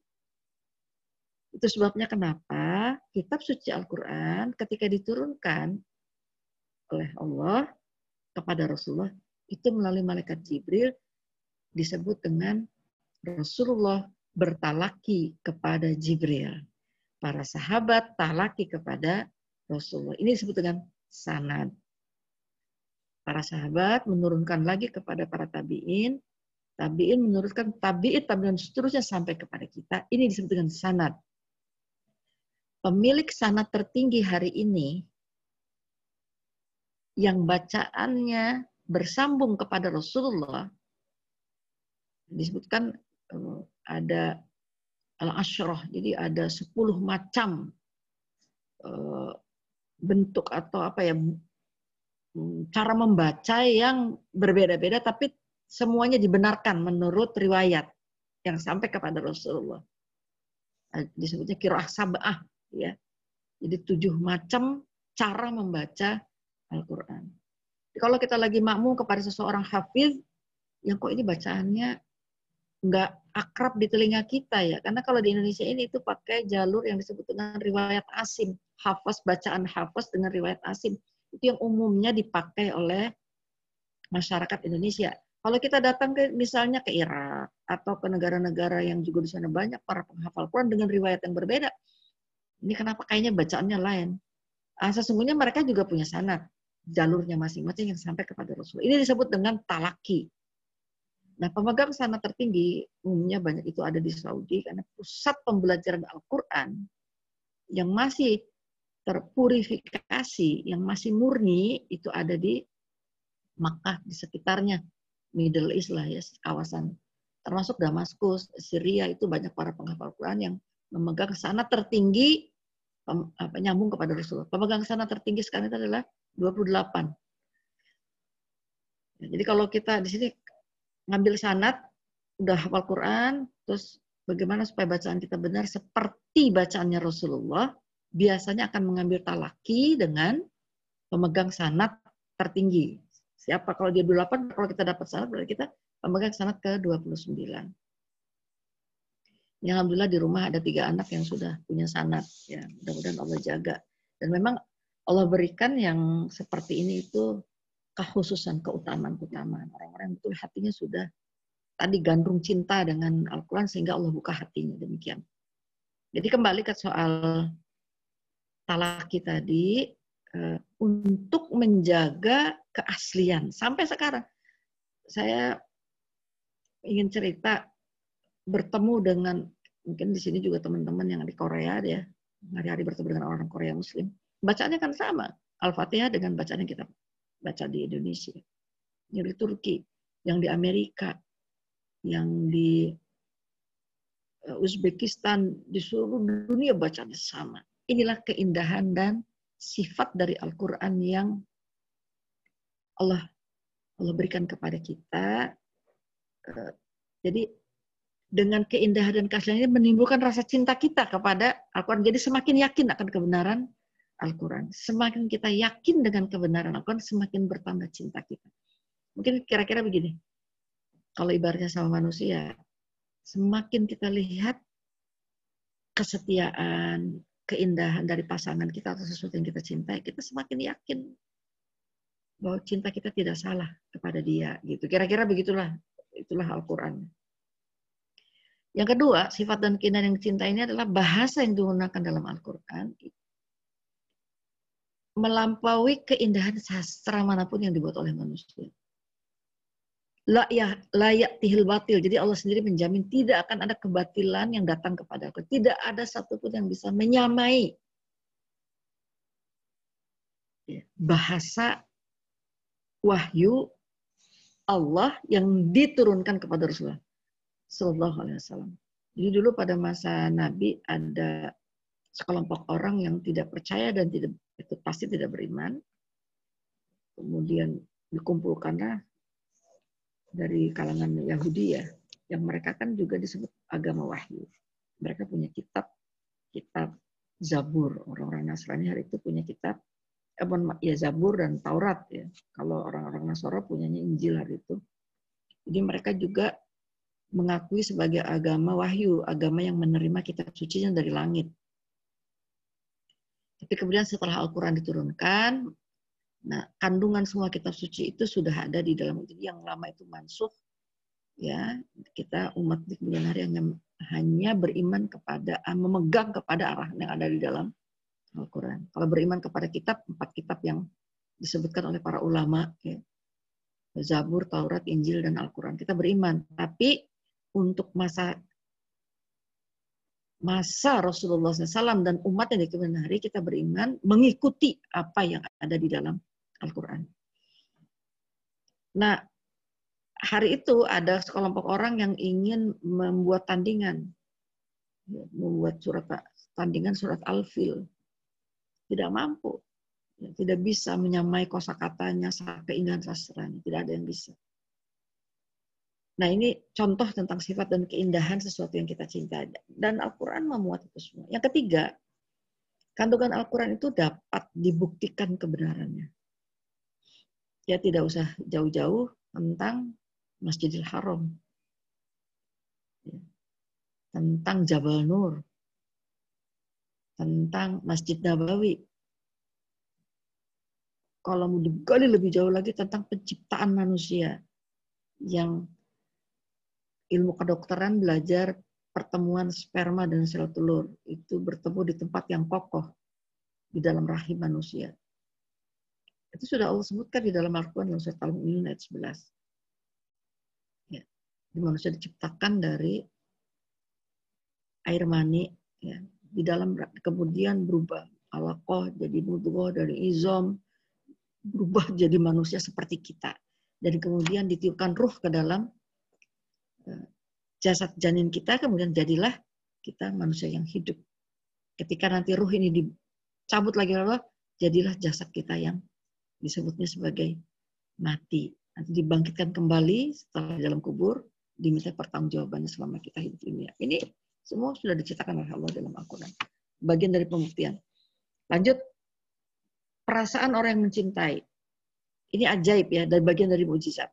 itu sebabnya kenapa kitab suci Al-Quran ketika diturunkan oleh Allah kepada Rasulullah itu melalui malaikat Jibril disebut dengan Rasulullah bertalaki kepada Jibril. Para sahabat talaki kepada Rasulullah. Ini disebut dengan sanad. Para sahabat menurunkan lagi kepada para tabi'in, tabi'in menurunkan tabi'in, tabi'in seterusnya sampai kepada kita. Ini disebut dengan sanad. Pemilik sanad tertinggi hari ini yang bacaannya bersambung kepada Rasulullah disebutkan eh, ada al-asyrah jadi ada 10 macam eh, bentuk atau apa ya cara membaca yang berbeda-beda tapi semuanya dibenarkan menurut riwayat yang sampai kepada Rasulullah eh, disebutnya kirah sabah ya jadi tujuh macam cara membaca Al-Quran kalau kita lagi makmum kepada seseorang hafiz, yang kok ini bacaannya nggak akrab di telinga kita ya. Karena kalau di Indonesia ini itu pakai jalur yang disebut dengan riwayat asim. Hafaz, bacaan hafaz dengan riwayat asim. Itu yang umumnya dipakai oleh masyarakat Indonesia. Kalau kita datang ke misalnya ke Irak atau ke negara-negara yang juga di sana banyak para penghafal Quran dengan riwayat yang berbeda, ini kenapa kayaknya bacaannya lain? Ah, sesungguhnya mereka juga punya sanat jalurnya masing-masing yang sampai kepada Rasul. Ini disebut dengan talaki. Nah, pemegang sana tertinggi umumnya banyak itu ada di Saudi karena pusat pembelajaran Al-Quran yang masih terpurifikasi, yang masih murni itu ada di Makkah di sekitarnya, Middle East lah ya, kawasan termasuk Damaskus, Syria itu banyak para penghafal Quran yang memegang sana tertinggi apa, nyambung kepada Rasulullah. Pemegang sana tertinggi sekarang itu adalah 28. Ya, jadi kalau kita di sini ngambil sanat, udah hafal Quran, terus bagaimana supaya bacaan kita benar seperti bacaannya Rasulullah, biasanya akan mengambil talaki dengan pemegang sanat tertinggi. Siapa kalau dia 28, kalau kita dapat sanat berarti kita pemegang sanat ke 29. Ya, Alhamdulillah di rumah ada tiga anak yang sudah punya sanat. Ya, mudah-mudahan Allah jaga. Dan memang Allah berikan yang seperti ini itu kekhususan, keutamaan-keutamaan. Orang-orang betul hatinya sudah tadi gandrung cinta dengan Al-Quran sehingga Allah buka hatinya demikian. Jadi kembali ke soal talaki tadi, uh, untuk menjaga keaslian. Sampai sekarang, saya ingin cerita bertemu dengan, mungkin di sini juga teman-teman yang di Korea ya, hari-hari bertemu dengan orang Korea Muslim bacaannya kan sama. Al-Fatihah dengan bacaan yang kita baca di Indonesia. Yang di Turki, yang di Amerika, yang di eh, Uzbekistan, di seluruh dunia bacanya sama. Inilah keindahan dan sifat dari Al-Quran yang Allah Allah berikan kepada kita. Eh, jadi dengan keindahan dan keaslian ini menimbulkan rasa cinta kita kepada Al-Quran. Jadi semakin yakin akan kebenaran Al-Quran. Semakin kita yakin dengan kebenaran Al-Quran, semakin bertambah cinta kita. Mungkin kira-kira begini, kalau ibaratnya sama manusia, semakin kita lihat kesetiaan, keindahan dari pasangan kita atau sesuatu yang kita cintai, kita semakin yakin bahwa cinta kita tidak salah kepada dia. Gitu. Kira-kira begitulah, itulah Al-Quran. Yang kedua, sifat dan keindahan yang cinta ini adalah bahasa yang digunakan dalam Al-Quran melampaui keindahan sastra mana pun yang dibuat oleh manusia. La ya, layak tihil batil. Jadi Allah sendiri menjamin tidak akan ada kebatilan yang datang kepada aku. Tidak ada satupun yang bisa menyamai ya, bahasa wahyu Allah yang diturunkan kepada Rasulullah Sallallahu Alaihi Wasallam. Jadi dulu pada masa Nabi ada sekelompok orang yang tidak percaya dan tidak itu pasti tidak beriman. Kemudian dikumpulkanlah dari kalangan Yahudi ya, yang mereka kan juga disebut agama wahyu. Mereka punya kitab, kitab Zabur. Orang-orang Nasrani hari itu punya kitab, eh, ya Zabur dan Taurat ya. Kalau orang-orang Nasoro punyanya Injil hari itu. Jadi mereka juga mengakui sebagai agama wahyu, agama yang menerima kitab suci dari langit. Tapi kemudian setelah Al-Quran diturunkan, nah kandungan semua kitab suci itu sudah ada di dalam jadi yang lama itu mansuh ya kita umat di kemudian hari hanya hanya beriman kepada memegang kepada arah yang ada di dalam Al-Quran. Kalau beriman kepada kitab empat kitab yang disebutkan oleh para ulama ya, Zabur, Taurat, Injil dan Al-Quran kita beriman. Tapi untuk masa masa Rasulullah SAW dan umat yang di kemudian hari kita beriman mengikuti apa yang ada di dalam Al-Quran. Nah, hari itu ada sekelompok orang yang ingin membuat tandingan, membuat surat tandingan surat Al-Fil. Tidak mampu, tidak bisa menyamai kosakatanya, keindahan sastranya, tidak ada yang bisa. Nah ini contoh tentang sifat dan keindahan sesuatu yang kita cintai. Dan Al-Quran memuat itu semua. Yang ketiga, kandungan Al-Quran itu dapat dibuktikan kebenarannya. Ya tidak usah jauh-jauh tentang Masjidil Haram. Ya. Tentang Jabal Nur. Tentang Masjid Nabawi. Kalau mau digali lebih jauh lagi tentang penciptaan manusia yang ilmu kedokteran belajar pertemuan sperma dan sel telur itu bertemu di tempat yang kokoh di dalam rahim manusia. Itu sudah Allah sebutkan di dalam Al-Quran dalam surat Al-Mu'minun ayat 11. Ya. Di manusia diciptakan dari air mani, ya. di dalam kemudian berubah alakoh jadi mudghah dari izom berubah (laughs) jadi manusia seperti kita dan kemudian ditiupkan ruh ke dalam jasad janin kita, kemudian jadilah kita manusia yang hidup. Ketika nanti ruh ini dicabut lagi Allah, jadilah jasad kita yang disebutnya sebagai mati. Nanti dibangkitkan kembali setelah dalam kubur, diminta pertanggungjawabannya selama kita hidup ini. Ini semua sudah diceritakan oleh Allah dalam Al-Quran. Bagian dari pembuktian. Lanjut, perasaan orang yang mencintai. Ini ajaib ya, dari bagian dari mujizat.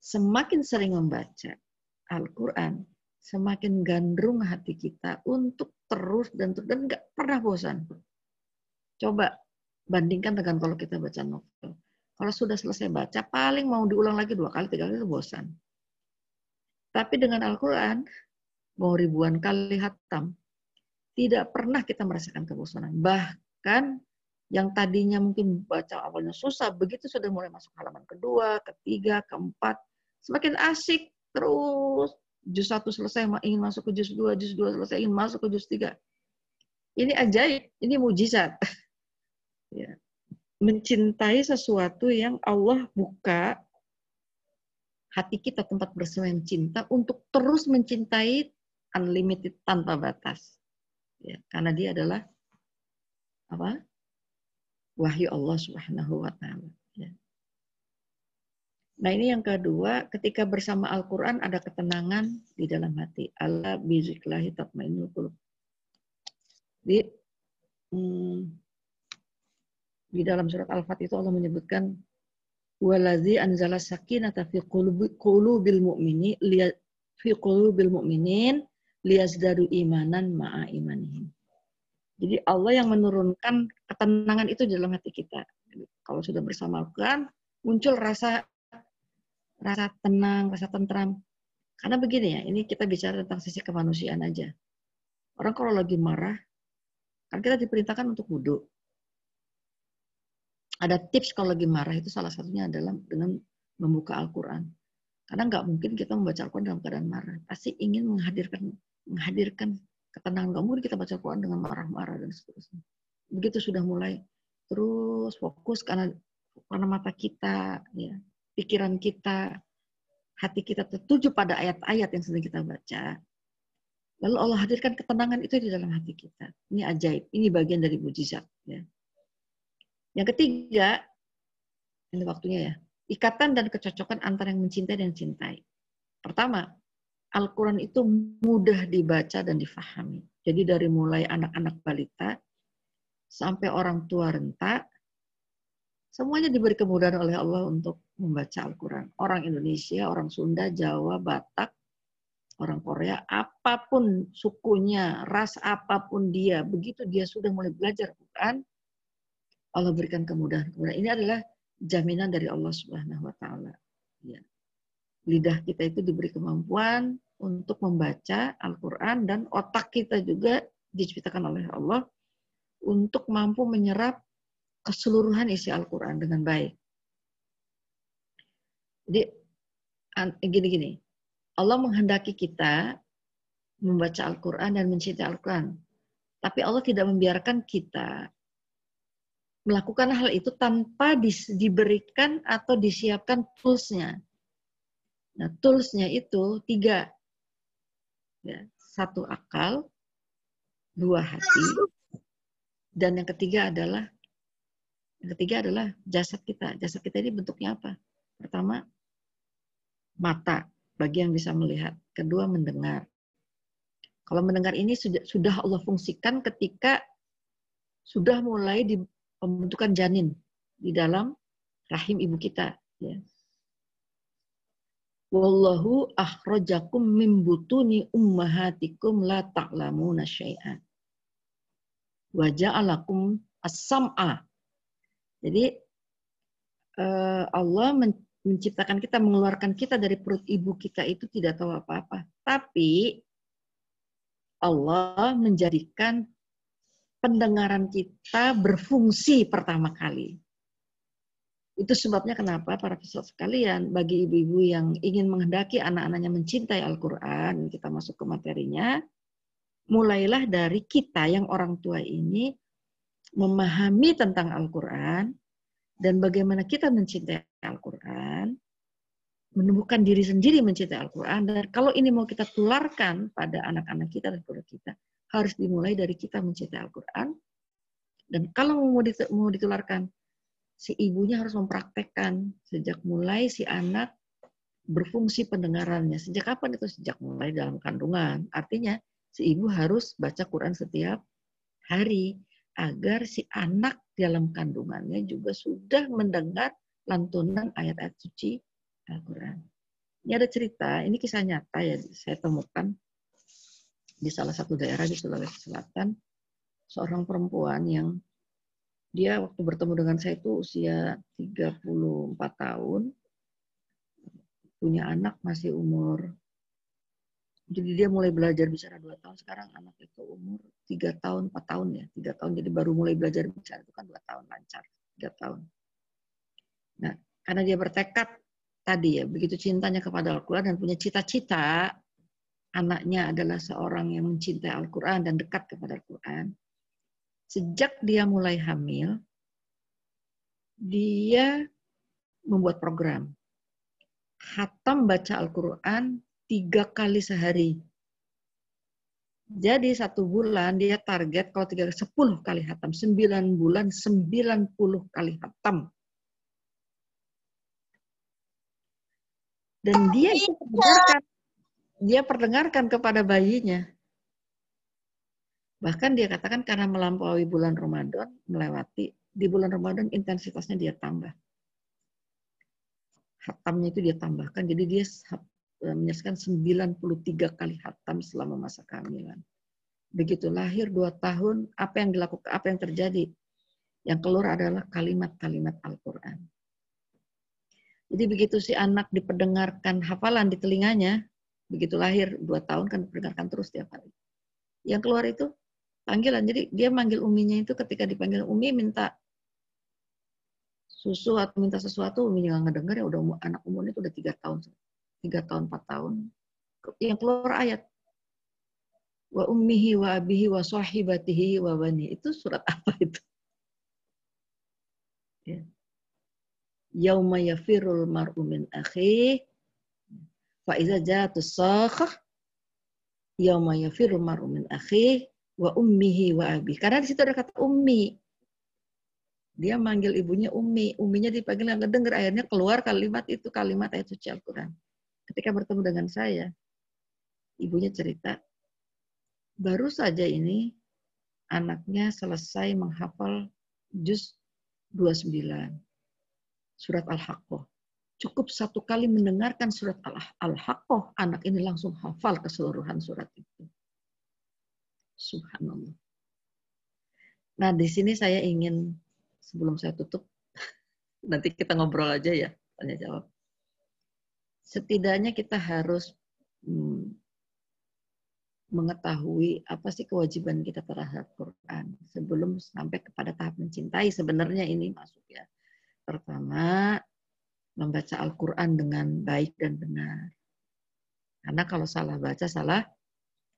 Semakin sering membaca, Al-Quran, semakin gandrung hati kita untuk terus dan terus dan nggak pernah bosan. Coba bandingkan dengan kalau kita baca novel. Kalau sudah selesai baca, paling mau diulang lagi dua kali, tiga kali itu bosan. Tapi dengan Al-Quran, mau ribuan kali hatam, tidak pernah kita merasakan kebosanan. Bahkan yang tadinya mungkin baca awalnya susah, begitu sudah mulai masuk halaman kedua, ketiga, keempat, semakin asik terus. Juz satu selesai, ingin masuk ke juz dua, juz dua selesai, ingin masuk ke juz tiga. Ini ajaib, ini mujizat. (laughs) ya. Mencintai sesuatu yang Allah buka hati kita tempat bersemayam cinta untuk terus mencintai unlimited tanpa batas. Ya, karena dia adalah apa? wahyu Allah Subhanahu wa taala. Ya. Nah, ini yang kedua, ketika bersama Al-Qur'an ada ketenangan di dalam hati. Allah biziklahi tatmainnul qulub. Di hmm, di dalam surat Al-Fatih itu Allah menyebutkan walazi anzala sakinata fi qulubil mu'mini fi qulubil mu'minin liyazdadu imanan ma'a imanihim. Jadi Allah yang menurunkan ketenangan itu di dalam hati kita. Kalau sudah bersama Al-Quran, muncul rasa rasa tenang, rasa tentram. Karena begini ya, ini kita bicara tentang sisi kemanusiaan aja. Orang kalau lagi marah, kan kita diperintahkan untuk wudhu. Ada tips kalau lagi marah itu salah satunya adalah dengan membuka Al-Quran. Karena nggak mungkin kita membaca Al-Quran dalam keadaan marah. Pasti ingin menghadirkan menghadirkan ketenangan. Gak mungkin kita baca Quran dengan marah-marah dan seterusnya. Begitu sudah mulai terus fokus karena karena mata kita, ya, pikiran kita, hati kita tertuju pada ayat-ayat yang sedang kita baca. Lalu Allah hadirkan ketenangan itu di dalam hati kita. Ini ajaib. Ini bagian dari mujizat. Ya. Yang ketiga, ini waktunya ya. Ikatan dan kecocokan antara yang mencintai dan cintai. Pertama, Al-Quran itu mudah dibaca dan difahami. Jadi dari mulai anak-anak balita sampai orang tua renta, semuanya diberi kemudahan oleh Allah untuk membaca Al-Quran. Orang Indonesia, orang Sunda, Jawa, Batak, orang Korea, apa pun sukunya, ras apa pun dia, begitu dia sudah mulai belajar Quran, Allah berikan kemudahan. Kemudahan ini adalah jaminan dari Allah Subhanahu wa taala. Ya. Lidah kita itu diberi kemampuan untuk membaca Al-Quran dan otak kita juga diciptakan oleh Allah untuk mampu menyerap keseluruhan isi Al-Quran dengan baik. Jadi gini-gini, Allah menghendaki kita membaca Al-Quran dan mencintai Al-Quran. Tapi Allah tidak membiarkan kita melakukan hal itu tanpa diberikan atau disiapkan toolsnya. Nah, toolsnya itu tiga. Ya, satu akal, dua hati, dan yang ketiga adalah yang ketiga adalah jasad kita. Jasad kita ini bentuknya apa? Pertama, mata bagi yang bisa melihat. Kedua, mendengar. Kalau mendengar ini sudah Allah fungsikan ketika sudah mulai di pembentukan janin di dalam rahim ibu kita. Ya. Wallahu akhrajakum min butuni ummahatikum la ta'lamuna syai'an. Wa ja'alakum as-sam'a. Jadi eh, Allah menciptakan kita, mengeluarkan kita dari perut ibu kita itu tidak tahu apa-apa. Tapi Allah menjadikan pendengaran kita berfungsi pertama kali. Itu sebabnya kenapa para peserta sekalian, bagi ibu-ibu yang ingin menghendaki anak-anaknya mencintai Al-Quran, kita masuk ke materinya, mulailah dari kita yang orang tua ini memahami tentang Al-Quran dan bagaimana kita mencintai Al-Quran, menemukan diri sendiri mencintai Al-Quran, dan kalau ini mau kita tularkan pada anak-anak kita dan keluarga kita, harus dimulai dari kita mencintai Al-Quran, dan kalau mau ditularkan si ibunya harus mempraktekkan sejak mulai si anak berfungsi pendengarannya. Sejak kapan itu? Sejak mulai dalam kandungan. Artinya si ibu harus baca Quran setiap hari agar si anak dalam kandungannya juga sudah mendengar lantunan ayat-ayat suci Al-Quran. Ini ada cerita, ini kisah nyata ya saya temukan di salah satu daerah di Sulawesi Selatan, seorang perempuan yang dia waktu bertemu dengan saya itu usia 34 tahun, punya anak masih umur jadi dia mulai belajar bicara dua tahun sekarang anak itu umur tiga tahun empat tahun ya tiga tahun jadi baru mulai belajar bicara itu kan dua tahun lancar tiga tahun. Nah karena dia bertekad tadi ya begitu cintanya kepada Al-Quran dan punya cita-cita anaknya adalah seorang yang mencintai Al-Quran dan dekat kepada Al-Quran sejak dia mulai hamil dia membuat program hatam baca Al-Quran tiga kali sehari. Jadi satu bulan dia target kalau tiga sepuluh kali hatam, sembilan bulan sembilan puluh kali hatam. Dan dia itu perdengarkan, dia perdengarkan kepada bayinya. Bahkan dia katakan karena melampaui bulan Ramadan, melewati di bulan Ramadan intensitasnya dia tambah. Hatamnya itu dia tambahkan, jadi dia menyaksikan 93 kali hatam selama masa kehamilan. Begitu lahir dua tahun, apa yang dilakukan, apa yang terjadi? Yang keluar adalah kalimat-kalimat Al-Quran. Jadi begitu si anak diperdengarkan hafalan di telinganya, begitu lahir dua tahun kan diperdengarkan terus tiap hari. Yang keluar itu panggilan. Jadi dia manggil uminya itu ketika dipanggil umi minta susu atau minta sesuatu, uminya nggak ngedenger ya udah anak umurnya itu udah tiga tahun tiga tahun, empat tahun, yang keluar ayat wa ummihi wa abihi wa sahibatihi wa bani. Itu surat (laughs) apa itu? Ya. Yauma yafirul mar'u min akhi fa iza jatus sakhah yauma yafirul mar'u min akhi wa ummihi wa abihi. Karena di situ ada kata ummi. Dia manggil ibunya ummi, umminya dipanggil nggak dengar akhirnya keluar kalimat itu kalimat ayat suci Al-Qur'an ketika bertemu dengan saya, ibunya cerita, baru saja ini anaknya selesai menghafal juz 29, surat Al-Haqqah. Cukup satu kali mendengarkan surat Al-Haqqah, anak ini langsung hafal keseluruhan surat itu. Subhanallah. Nah, di sini saya ingin, sebelum saya tutup, (laughs) nanti kita ngobrol aja ya, tanya jawab setidaknya kita harus hmm, mengetahui apa sih kewajiban kita terhadap Quran sebelum sampai kepada tahap mencintai sebenarnya ini masuk ya. Pertama, membaca Al-Quran dengan baik dan benar. Karena kalau salah baca, salah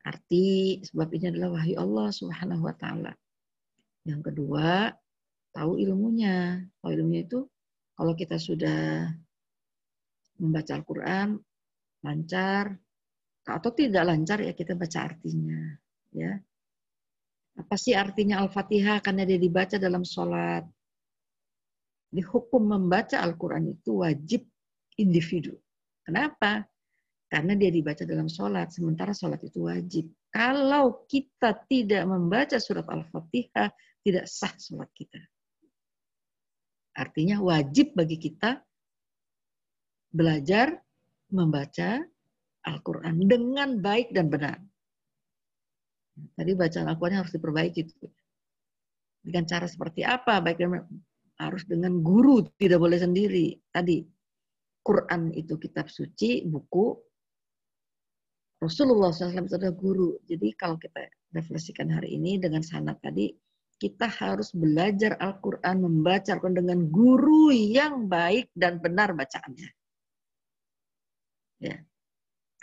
arti. Sebab ini adalah wahyu Allah subhanahu wa ta'ala. Yang kedua, tahu ilmunya. Tahu ilmunya itu kalau kita sudah membaca Al-Quran lancar atau tidak lancar ya kita baca artinya ya apa sih artinya Al-Fatihah karena dia dibaca dalam sholat di hukum membaca Al-Quran itu wajib individu kenapa karena dia dibaca dalam sholat sementara sholat itu wajib kalau kita tidak membaca surat Al-Fatihah tidak sah sholat kita artinya wajib bagi kita belajar membaca Al-Quran dengan baik dan benar. Tadi bacaan Al-Quran harus diperbaiki. Dengan cara seperti apa? Baik dan. Harus dengan guru, tidak boleh sendiri. Tadi, Quran itu kitab suci, buku. Rasulullah SAW itu adalah guru. Jadi kalau kita refleksikan hari ini dengan sanat tadi, kita harus belajar Al-Quran, membaca Al-Quran dengan guru yang baik dan benar bacaannya. Ya.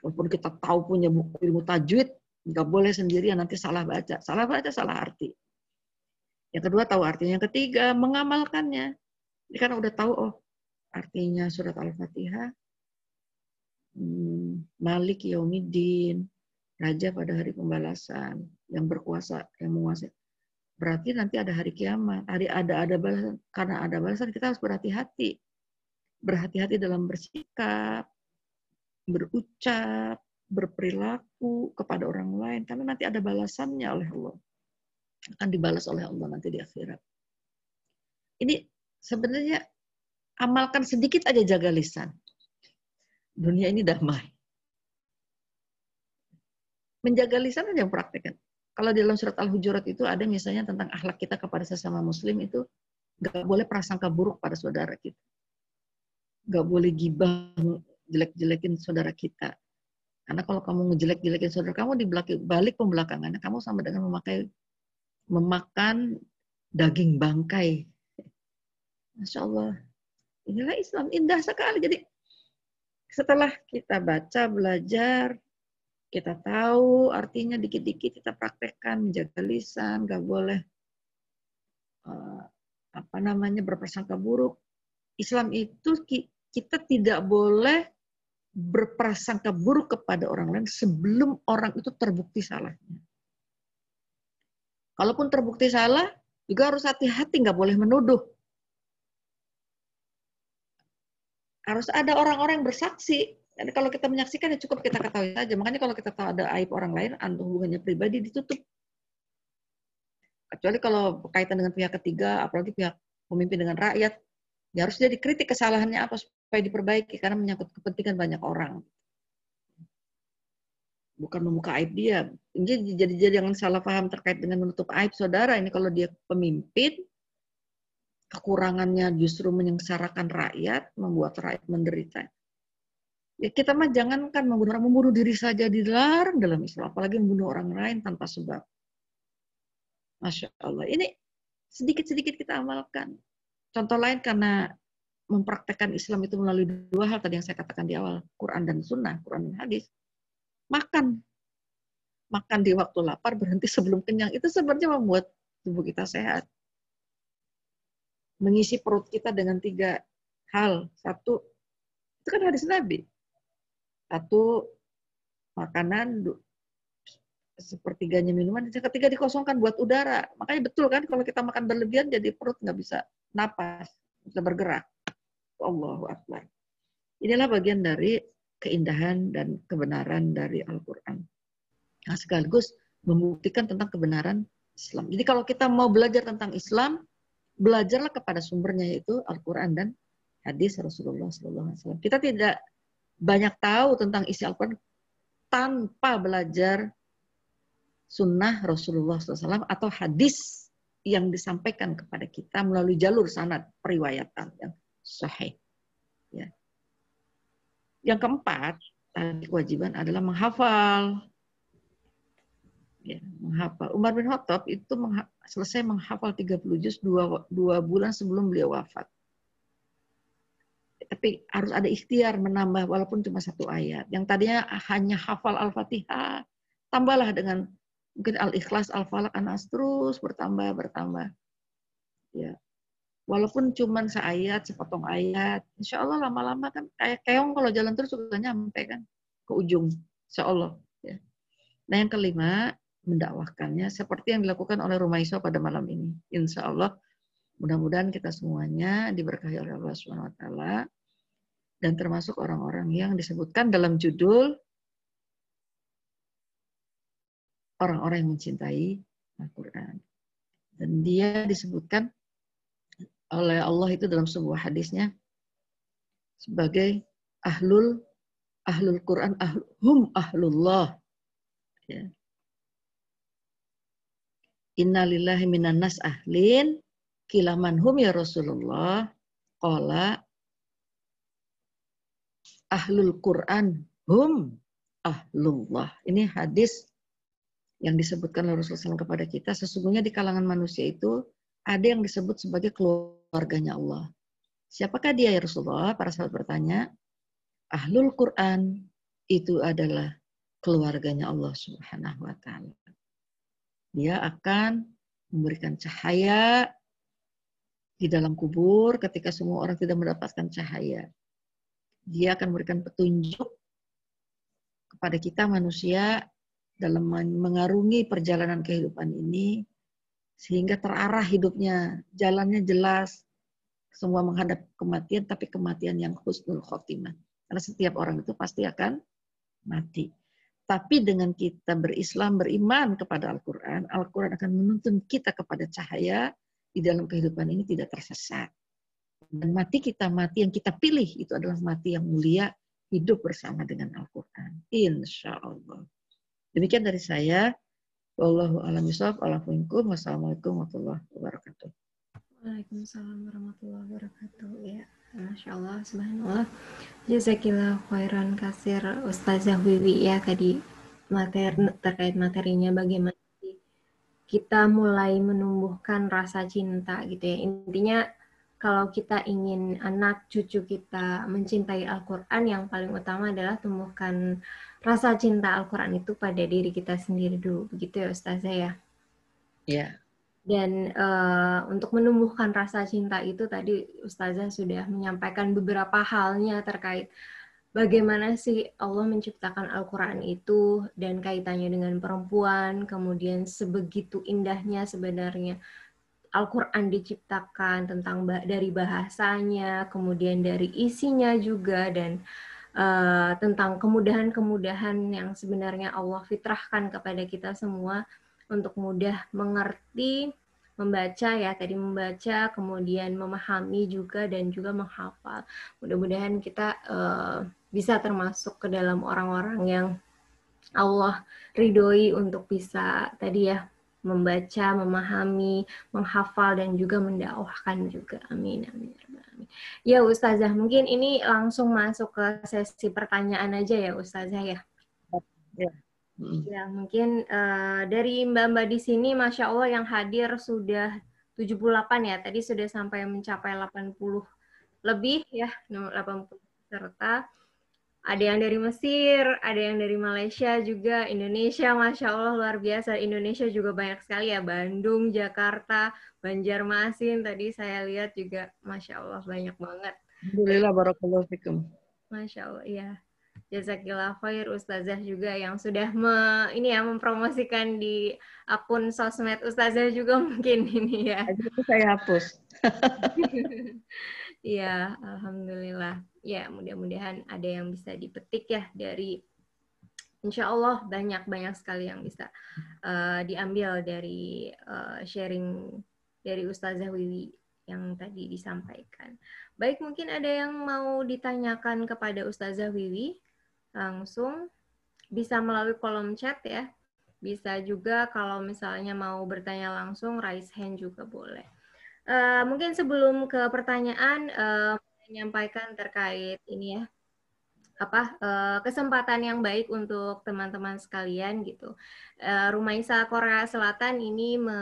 Walaupun kita tahu punya buku ilmu tajwid, nggak boleh sendirian nanti salah baca. Salah baca, salah arti. Yang kedua tahu artinya. Yang ketiga mengamalkannya. Ini kan udah tahu oh artinya surat Al-Fatihah. Hmm, Malik Yaumiddin, raja pada hari pembalasan, yang berkuasa, yang menguasai. Berarti nanti ada hari kiamat, hari ada ada balasan. Karena ada balasan kita harus berhati-hati. Berhati-hati dalam bersikap, berucap, berperilaku kepada orang lain karena nanti ada balasannya oleh Allah. Akan dibalas oleh Allah nanti di akhirat. Ini sebenarnya amalkan sedikit aja jaga lisan. Dunia ini damai. Menjaga lisan aja yang praktekkan. kalau di dalam surat Al-Hujurat itu ada misalnya tentang akhlak kita kepada sesama muslim itu nggak boleh prasangka buruk pada saudara kita. Nggak boleh gibah jelek-jelekin saudara kita. Karena kalau kamu ngejelek-jelekin saudara kamu di balik pembelakangannya, kamu sama dengan memakai memakan daging bangkai. Masya Allah. Inilah Islam indah sekali. Jadi setelah kita baca, belajar, kita tahu artinya dikit-dikit kita praktekkan menjaga lisan, nggak boleh uh, apa namanya berprasangka buruk. Islam itu kita tidak boleh berprasangka buruk kepada orang lain sebelum orang itu terbukti salahnya. Kalaupun terbukti salah, juga harus hati-hati, nggak boleh menuduh. Harus ada orang-orang yang bersaksi. Dan kalau kita menyaksikan ya cukup kita ketahui saja. Makanya kalau kita tahu ada aib orang lain, hubungannya pribadi ditutup. Kecuali kalau berkaitan dengan pihak ketiga, apalagi pihak pemimpin dengan rakyat, ya harus jadi kritik kesalahannya apa supaya diperbaiki karena menyangkut kepentingan banyak orang. Bukan membuka aib dia. Jadi jadi, jadi jangan salah paham terkait dengan menutup aib saudara. Ini kalau dia pemimpin, kekurangannya justru menyengsarakan rakyat, membuat rakyat menderita. Ya kita mah jangankan membunuh orang, membunuh diri saja dilarang dalam Islam, apalagi membunuh orang lain tanpa sebab. Masya Allah. Ini sedikit-sedikit kita amalkan. Contoh lain karena mempraktekkan Islam itu melalui dua hal tadi yang saya katakan di awal, Quran dan Sunnah, Quran dan Hadis. Makan. Makan di waktu lapar, berhenti sebelum kenyang. Itu sebenarnya membuat tubuh kita sehat. Mengisi perut kita dengan tiga hal. Satu, itu kan hadis Nabi satu makanan sepertiganya minuman, yang ketiga dikosongkan buat udara. Makanya betul kan kalau kita makan berlebihan jadi perut nggak bisa napas, bisa bergerak. Allahu Akbar. Inilah bagian dari keindahan dan kebenaran dari Al-Quran. Nah, sekaligus membuktikan tentang kebenaran Islam. Jadi kalau kita mau belajar tentang Islam, belajarlah kepada sumbernya yaitu Al-Quran dan hadis Rasulullah SAW. Kita tidak banyak tahu tentang isi Al-Quran tanpa belajar sunnah Rasulullah SAW atau hadis yang disampaikan kepada kita melalui jalur sanad periwayatan yang sahih. Ya. Yang keempat, tadi kewajiban adalah menghafal. Ya, menghafal. Umar bin Khattab itu mengha selesai menghafal 30 juz dua, dua bulan sebelum beliau wafat tapi harus ada ikhtiar menambah walaupun cuma satu ayat. Yang tadinya hanya hafal Al-Fatihah, tambahlah dengan mungkin Al-Ikhlas, Al-Falaq, Anas terus bertambah bertambah. Ya. Walaupun cuma seayat, sepotong ayat, insya Allah lama-lama kan kayak keong kalau jalan terus juga nyampe kan ke ujung, insya Allah. Ya. Nah yang kelima, mendakwahkannya seperti yang dilakukan oleh Rumaiso pada malam ini. Insya Allah mudah-mudahan kita semuanya diberkahi oleh Allah Subhanahu Wa Taala dan termasuk orang-orang yang disebutkan dalam judul orang-orang yang mencintai Al-Quran. Dan dia disebutkan oleh Allah itu dalam sebuah hadisnya sebagai ahlul ahlul Quran ahlul, hum ahlullah. Ya. Innalillahi minan nas ahlin kilaman hum ya Rasulullah qala ahlul Quran hum ahlullah. Ini hadis yang disebutkan oleh Rasulullah kepada kita. Sesungguhnya di kalangan manusia itu ada yang disebut sebagai keluarganya Allah. Siapakah dia ya Rasulullah? Para sahabat bertanya. Ahlul Quran itu adalah keluarganya Allah Subhanahu wa taala. Dia akan memberikan cahaya di dalam kubur ketika semua orang tidak mendapatkan cahaya. Dia akan memberikan petunjuk kepada kita manusia dalam mengarungi perjalanan kehidupan ini sehingga terarah hidupnya, jalannya jelas, semua menghadap kematian tapi kematian yang husnul khotimah. Karena setiap orang itu pasti akan mati. Tapi dengan kita berislam, beriman kepada Al-Quran, Al-Quran akan menuntun kita kepada cahaya di dalam kehidupan ini tidak tersesat. Dan mati kita mati yang kita pilih itu adalah mati yang mulia, hidup bersama dengan Al-Quran. Insya Allah. Demikian dari saya. Wallahu a'lam bishawab. Wassalamualaikum warahmatullahi wabarakatuh. Waalaikumsalam warahmatullahi wabarakatuh. Ya, Masya Allah, subhanallah. Jazakillah khairan kasir Ustazah Wiwi ya tadi materi terkait materinya bagaimana kita mulai menumbuhkan rasa cinta gitu ya. Intinya kalau kita ingin anak cucu kita mencintai Al-Quran, yang paling utama adalah tumbuhkan rasa cinta Al-Quran itu pada diri kita sendiri dulu. Begitu ya Ustazah ya? Iya. Dan uh, untuk menumbuhkan rasa cinta itu tadi Ustazah sudah menyampaikan beberapa halnya terkait bagaimana sih Allah menciptakan Al-Quran itu dan kaitannya dengan perempuan, kemudian sebegitu indahnya sebenarnya Al-Quran diciptakan tentang dari bahasanya, kemudian dari isinya juga, dan uh, tentang kemudahan-kemudahan yang sebenarnya Allah fitrahkan kepada kita semua untuk mudah mengerti, membaca ya tadi membaca, kemudian memahami juga dan juga menghafal. Mudah-mudahan kita uh, bisa termasuk ke dalam orang-orang yang Allah ridhoi untuk bisa tadi ya membaca, memahami, menghafal dan juga mendakwahkan juga. Amin amin. Ya Ustazah, mungkin ini langsung masuk ke sesi pertanyaan aja ya Ustazah ya. Ya, ya mungkin uh, dari Mbak-mbak di sini Masya Allah yang hadir sudah 78 ya. Tadi sudah sampai mencapai 80 lebih ya, 80 peserta ada yang dari Mesir, ada yang dari Malaysia juga, Indonesia, masya Allah luar biasa. Indonesia juga banyak sekali ya, Bandung, Jakarta, Banjarmasin. Tadi saya lihat juga, masya Allah banyak banget. Alhamdulillah, barakallahu fikum. Masya Allah, iya. Jazakillah khair Ustazah juga yang sudah me, ini ya mempromosikan di akun sosmed Ustazah juga (laughs) mungkin ini ya. Itu saya hapus. (laughs) Iya, alhamdulillah. Ya, mudah-mudahan ada yang bisa dipetik ya dari Insya Allah banyak-banyak sekali yang bisa uh, diambil dari uh, sharing dari Ustazah Wiwi yang tadi disampaikan. Baik, mungkin ada yang mau ditanyakan kepada Ustazah Wiwi langsung bisa melalui kolom chat ya. Bisa juga kalau misalnya mau bertanya langsung raise hand juga boleh. Uh, mungkin sebelum ke pertanyaan, uh, menyampaikan terkait ini ya, apa uh, kesempatan yang baik untuk teman-teman sekalian gitu. Uh, Rumaisa Korea Selatan ini me,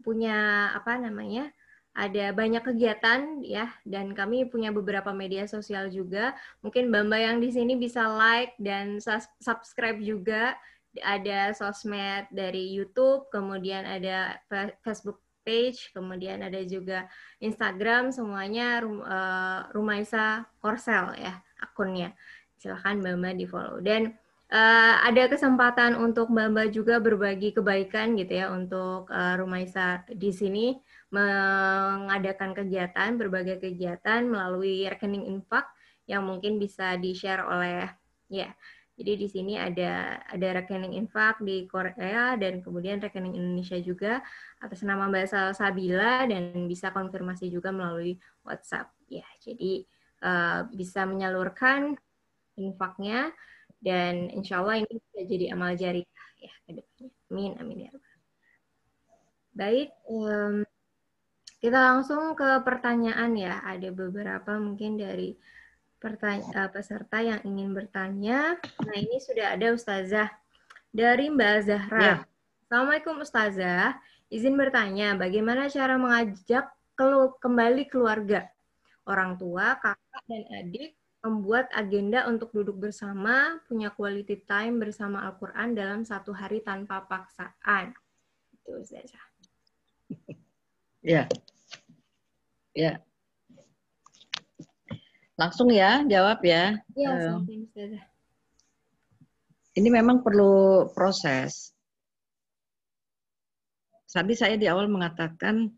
punya apa namanya? Ada banyak kegiatan ya, dan kami punya beberapa media sosial juga. Mungkin Bamba yang di sini bisa like dan subscribe juga. Ada sosmed dari YouTube, kemudian ada Facebook page, kemudian ada juga Instagram, semuanya uh, Rumaisa Korsel ya akunnya. Silahkan Mbak Mbak di follow. Dan uh, ada kesempatan untuk Mbak Mbak juga berbagi kebaikan gitu ya untuk uh, Rumaisa di sini mengadakan kegiatan, berbagai kegiatan melalui rekening infak yang mungkin bisa di-share oleh ya jadi di sini ada ada rekening infak di Korea dan kemudian rekening Indonesia juga atas nama Mbak Sabila dan bisa konfirmasi juga melalui WhatsApp. Ya, jadi uh, bisa menyalurkan infaknya dan insya Allah ini bisa jadi amal jari ya ke depannya. Amin, amin ya Baik, um, kita langsung ke pertanyaan ya. Ada beberapa mungkin dari pertanya, uh, peserta yang ingin bertanya. Nah, ini sudah ada Ustazah dari Mbak Zahra. Ya. Assalamualaikum Ustazah. Izin bertanya, bagaimana cara mengajak kelu kembali keluarga? Orang tua, kakak, dan adik membuat agenda untuk duduk bersama, punya quality time bersama Al-Quran dalam satu hari tanpa paksaan. Itu Ustazah. (laughs) Ya. Ya. Langsung ya, jawab ya. Iya, uh, Ini memang perlu proses. Tadi saya di awal mengatakan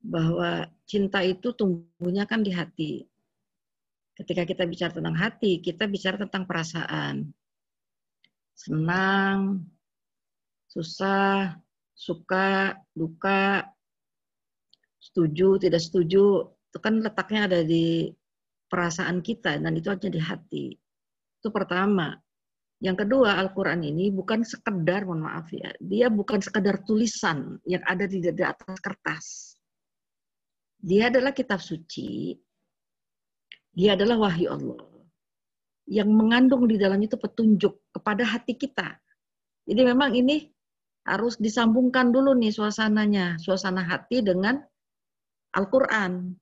bahwa cinta itu tumbuhnya kan di hati. Ketika kita bicara tentang hati, kita bicara tentang perasaan. Senang, susah, suka, duka, setuju, tidak setuju, itu kan letaknya ada di perasaan kita dan itu hanya di hati. Itu pertama. Yang kedua, Al-Quran ini bukan sekedar, mohon maaf ya, dia bukan sekedar tulisan yang ada di, di atas kertas. Dia adalah kitab suci, dia adalah wahyu Allah yang mengandung di dalamnya itu petunjuk kepada hati kita. Jadi memang ini harus disambungkan dulu nih suasananya, suasana hati dengan Al-Quran.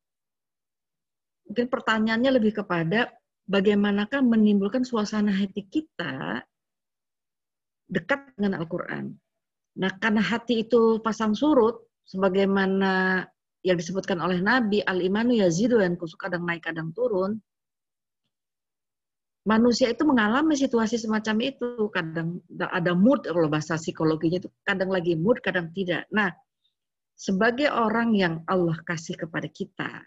Mungkin pertanyaannya lebih kepada bagaimanakah menimbulkan suasana hati kita dekat dengan Al-Quran. Nah, karena hati itu pasang surut, sebagaimana yang disebutkan oleh Nabi, al-imanu yazidu dan kadang naik kadang turun, manusia itu mengalami situasi semacam itu. Kadang ada mood, kalau bahasa psikologinya itu kadang lagi mood, kadang tidak. Nah, sebagai orang yang Allah kasih kepada kita,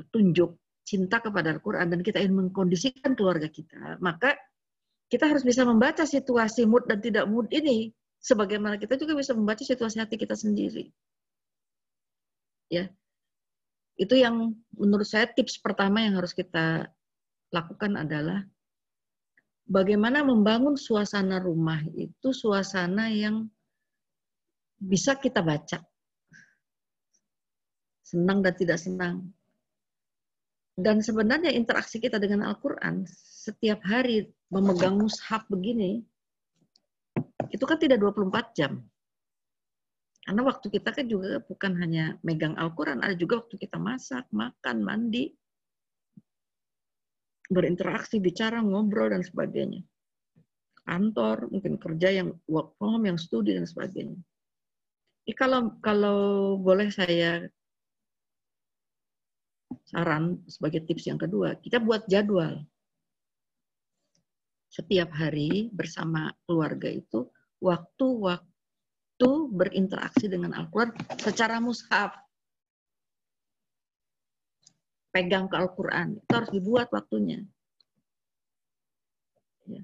petunjuk, cinta kepada Al-Quran dan kita ingin mengkondisikan keluarga kita, maka kita harus bisa membaca situasi mood dan tidak mood ini sebagaimana kita juga bisa membaca situasi hati kita sendiri. Ya. Itu yang menurut saya tips pertama yang harus kita lakukan adalah bagaimana membangun suasana rumah itu suasana yang bisa kita baca. Senang dan tidak senang, dan sebenarnya interaksi kita dengan Al-Quran setiap hari memegang mushaf begini, itu kan tidak 24 jam. Karena waktu kita kan juga bukan hanya megang Al-Quran, ada juga waktu kita masak, makan, mandi, berinteraksi, bicara, ngobrol, dan sebagainya. Kantor, mungkin kerja yang work from home, yang studi, dan sebagainya. Kalau kalau boleh saya saran sebagai tips yang kedua, kita buat jadwal. Setiap hari bersama keluarga itu waktu-waktu berinteraksi dengan Al-Quran secara mushaf. Pegang ke Al-Quran, itu harus dibuat waktunya. Ya.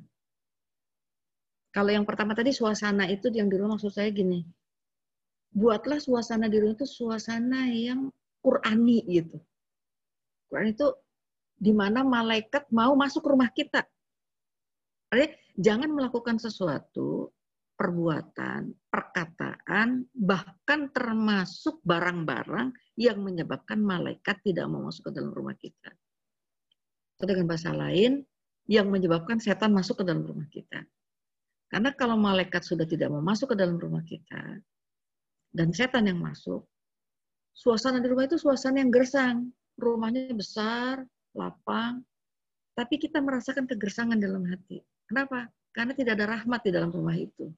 Kalau yang pertama tadi suasana itu yang di rumah maksud saya gini, buatlah suasana di rumah itu suasana yang Qurani gitu. Quran itu di mana malaikat mau masuk rumah kita. Artinya, jangan melakukan sesuatu, perbuatan, perkataan, bahkan termasuk barang-barang yang menyebabkan malaikat tidak mau masuk ke dalam rumah kita. Atau dengan bahasa lain, yang menyebabkan setan masuk ke dalam rumah kita. Karena kalau malaikat sudah tidak mau masuk ke dalam rumah kita, dan setan yang masuk, suasana di rumah itu suasana yang gersang, rumahnya besar, lapang, tapi kita merasakan kegersangan dalam hati. Kenapa? Karena tidak ada rahmat di dalam rumah itu.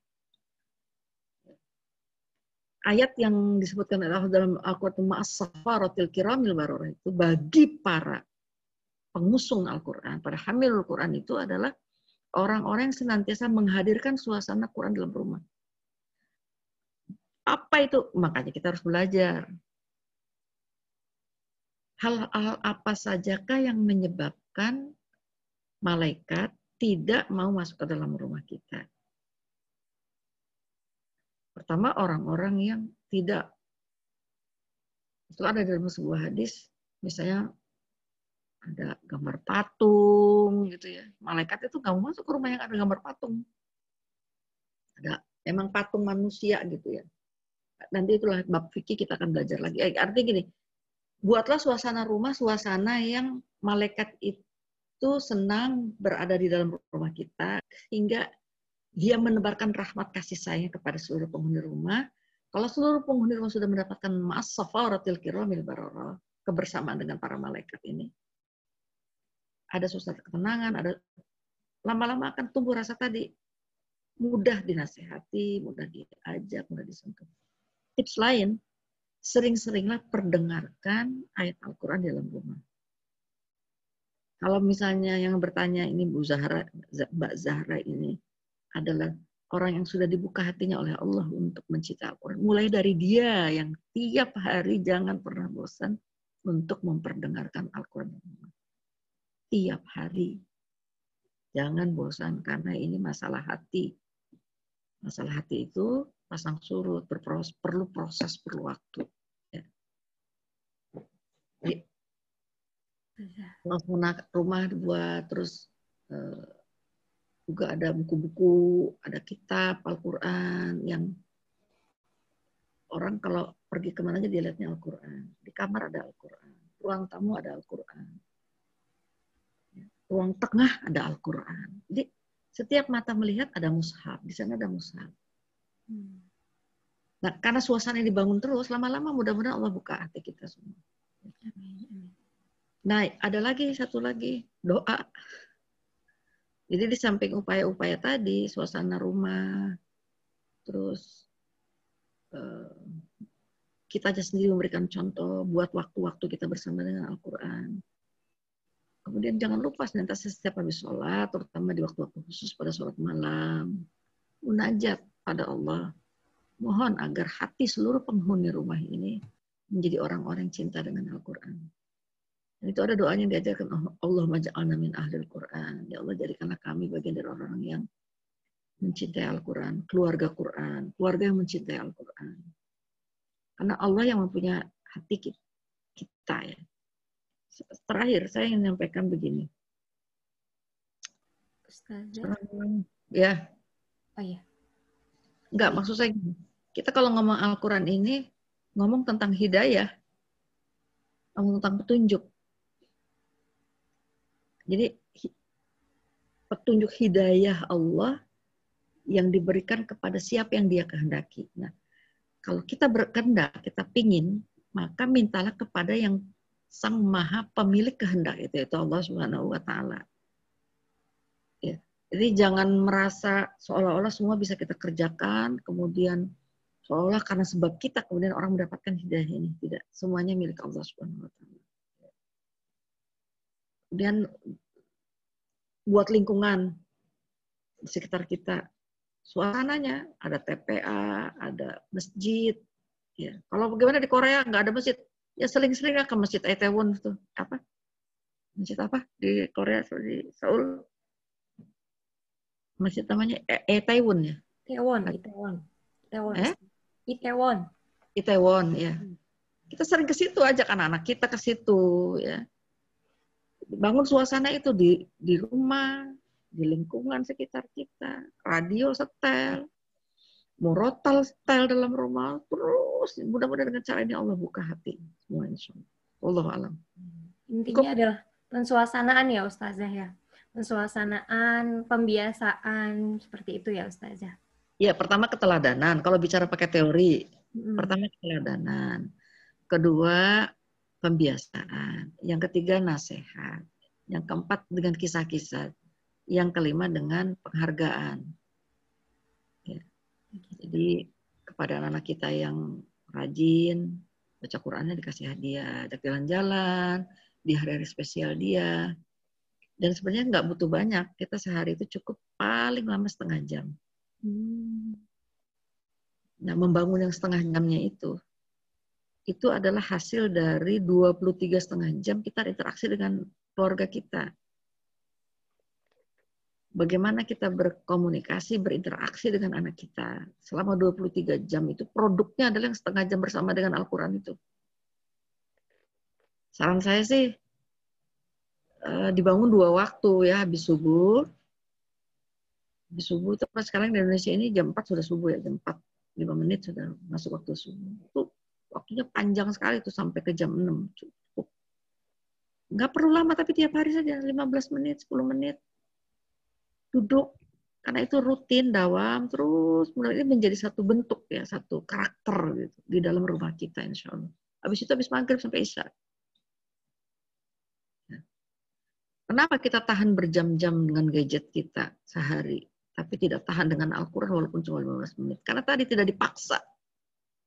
Ayat yang disebutkan Allah dalam Al-Quran kiramil barorah itu bagi para pengusung Al-Quran, para hamil Al-Quran itu adalah orang-orang yang senantiasa menghadirkan suasana Quran dalam rumah. Apa itu? Makanya kita harus belajar hal-hal apa sajakah yang menyebabkan malaikat tidak mau masuk ke dalam rumah kita? Pertama, orang-orang yang tidak itu ada dalam sebuah hadis, misalnya ada gambar patung gitu ya. Malaikat itu nggak mau masuk ke rumah yang ada gambar patung. Ada emang patung manusia gitu ya. Nanti itulah bab fikih kita akan belajar lagi. Eh, artinya gini, buatlah suasana rumah suasana yang malaikat itu senang berada di dalam rumah kita hingga dia menebarkan rahmat kasih sayang kepada seluruh penghuni rumah. Kalau seluruh penghuni rumah sudah mendapatkan mas safaratil kiramil barara, kebersamaan dengan para malaikat ini, ada suasana ketenangan, ada lama-lama akan tumbuh rasa tadi mudah dinasehati, mudah diajak, mudah disentuh. Tips lain, sering-seringlah perdengarkan ayat Al-Quran dalam rumah. Kalau misalnya yang bertanya ini Bu Zahra, Mbak Zahra ini adalah orang yang sudah dibuka hatinya oleh Allah untuk mencintai Al-Quran. Mulai dari dia yang tiap hari jangan pernah bosan untuk memperdengarkan Al-Quran. Tiap hari. Jangan bosan karena ini masalah hati. Masalah hati itu pasang surut, berproses, perlu proses, perlu waktu. Ya. Jadi, langsung rumah dibuat terus uh, juga ada buku-buku, ada kitab Al-Quran yang orang kalau pergi ke mana aja dia lihatnya Al-Quran. Di kamar ada Al-Quran, ruang tamu ada Al-Quran, ruang tengah ada Al-Quran. Jadi setiap mata melihat ada mushaf, di sana ada mushaf. Hmm. Nah, karena suasana dibangun terus, lama-lama mudah-mudahan Allah buka hati kita semua. Nah, ada lagi satu lagi doa. Jadi di samping upaya-upaya tadi, suasana rumah, terus eh, kita aja sendiri memberikan contoh buat waktu-waktu kita bersama dengan Al-Quran. Kemudian jangan lupa senantiasa setiap habis sholat, terutama di waktu-waktu khusus pada sholat malam, munajat pada Allah. Mohon agar hati seluruh penghuni rumah ini menjadi orang-orang cinta dengan Al-Quran. Dan itu ada doanya yang diajarkan Allah maja'alna min ahlil Quran. Ya Allah jadikanlah kami bagian dari orang-orang yang mencintai Al-Quran, keluarga Quran, keluarga yang mencintai Al-Quran. Karena Allah yang mempunyai hati kita ya. Terakhir saya ingin menyampaikan begini. Ustazah. Ya. Oh iya. Enggak, maksud saya gini. Kita kalau ngomong Al-Quran ini, ngomong tentang hidayah, ngomong tentang petunjuk. Jadi petunjuk hidayah Allah yang diberikan kepada siapa yang dia kehendaki. Nah, kalau kita berkehendak, kita pingin, maka mintalah kepada yang sang maha pemilik kehendak itu, itu Allah Subhanahu wa taala. Ya. Jadi jangan merasa seolah-olah semua bisa kita kerjakan, kemudian seolah karena sebab kita kemudian orang mendapatkan hidayah ini. Tidak, semuanya milik Allah Subhanahu wa taala. Kemudian buat lingkungan di sekitar kita. Suasananya ada TPA, ada masjid. Ya. Kalau bagaimana di Korea nggak ada masjid, ya sering-sering ke masjid Itaewon itu apa? Masjid apa di Korea di Seoul? Masjid namanya Itaewon ya? Itaewon, Itaewon. Itaewon. Eh? Itaewon. Itaewon ya. Hmm. Kita sering ke situ ajak anak-anak kita ke situ ya bangun suasana itu di di rumah, di lingkungan sekitar kita, radio setel, murotal setel dalam rumah, terus mudah-mudahan dengan cara ini Allah buka hati semua insya Allah. alam. Intinya Kok, adalah pensuasanaan ya Ustazah ya. Pensuasanaan, pembiasaan seperti itu ya Ustazah. Ya, pertama keteladanan. Kalau bicara pakai teori, hmm. pertama keteladanan. Kedua, pembiasaan. Yang ketiga nasihat. Yang keempat dengan kisah-kisah. Yang kelima dengan penghargaan. Ya. Jadi kepada anak-anak kita yang rajin, baca Qurannya dikasih hadiah, ajak jalan-jalan, di hari-hari spesial dia. Dan sebenarnya nggak butuh banyak, kita sehari itu cukup paling lama setengah jam. Hmm. Nah, membangun yang setengah jamnya itu itu adalah hasil dari 23 setengah jam kita interaksi dengan keluarga kita. Bagaimana kita berkomunikasi, berinteraksi dengan anak kita selama 23 jam itu produknya adalah yang setengah jam bersama dengan Al-Quran itu. Saran saya sih eh, dibangun dua waktu ya habis subuh. Habis subuh itu sekarang di Indonesia ini jam 4 sudah subuh ya, jam 4 5 menit sudah masuk waktu subuh. Itu waktunya panjang sekali tuh sampai ke jam 6. Cukup. Nggak perlu lama, tapi tiap hari saja, 15 menit, 10 menit. Duduk, karena itu rutin, dawam, terus ini menjadi satu bentuk ya, satu karakter gitu di dalam rumah kita insya Allah. Habis itu habis maghrib sampai isya. Ya. Kenapa kita tahan berjam-jam dengan gadget kita sehari, tapi tidak tahan dengan Al-Quran walaupun cuma 15 menit? Karena tadi tidak dipaksa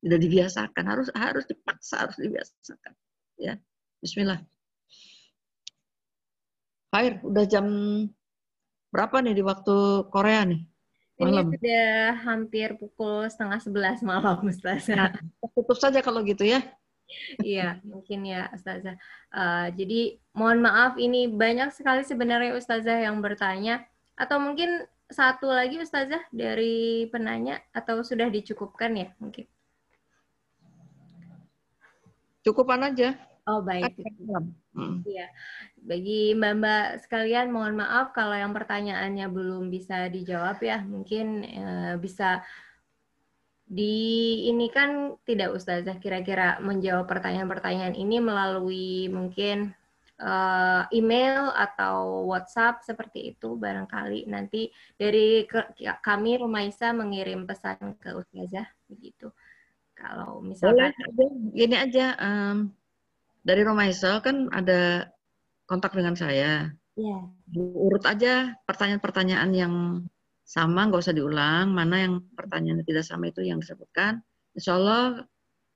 tidak dibiasakan harus harus dipaksa harus dibiasakan ya Bismillah Air udah jam berapa nih di waktu Korea nih malam. Ini sudah hampir pukul setengah sebelas malam Ustazah. Nah, tutup saja kalau gitu ya. Iya, mungkin ya Ustazah. Uh, jadi mohon maaf ini banyak sekali sebenarnya Ustazah yang bertanya. Atau mungkin satu lagi Ustazah dari penanya atau sudah dicukupkan ya mungkin? Cukupan aja. Oh baik. Hmm. Iya. Bagi mbak-mbak sekalian, mohon maaf kalau yang pertanyaannya belum bisa dijawab ya, mungkin uh, bisa di ini kan tidak Ustazah kira-kira menjawab pertanyaan-pertanyaan ini melalui mungkin uh, email atau WhatsApp seperti itu barangkali nanti dari ke, kami Rumaisa mengirim pesan ke Ustazah begitu. Kalau misalnya gini aja um, dari Rumaisa kan ada kontak dengan saya. Yeah. Urut aja pertanyaan-pertanyaan yang sama, nggak usah diulang. Mana yang pertanyaannya tidak sama itu yang disebutkan. Insya Allah,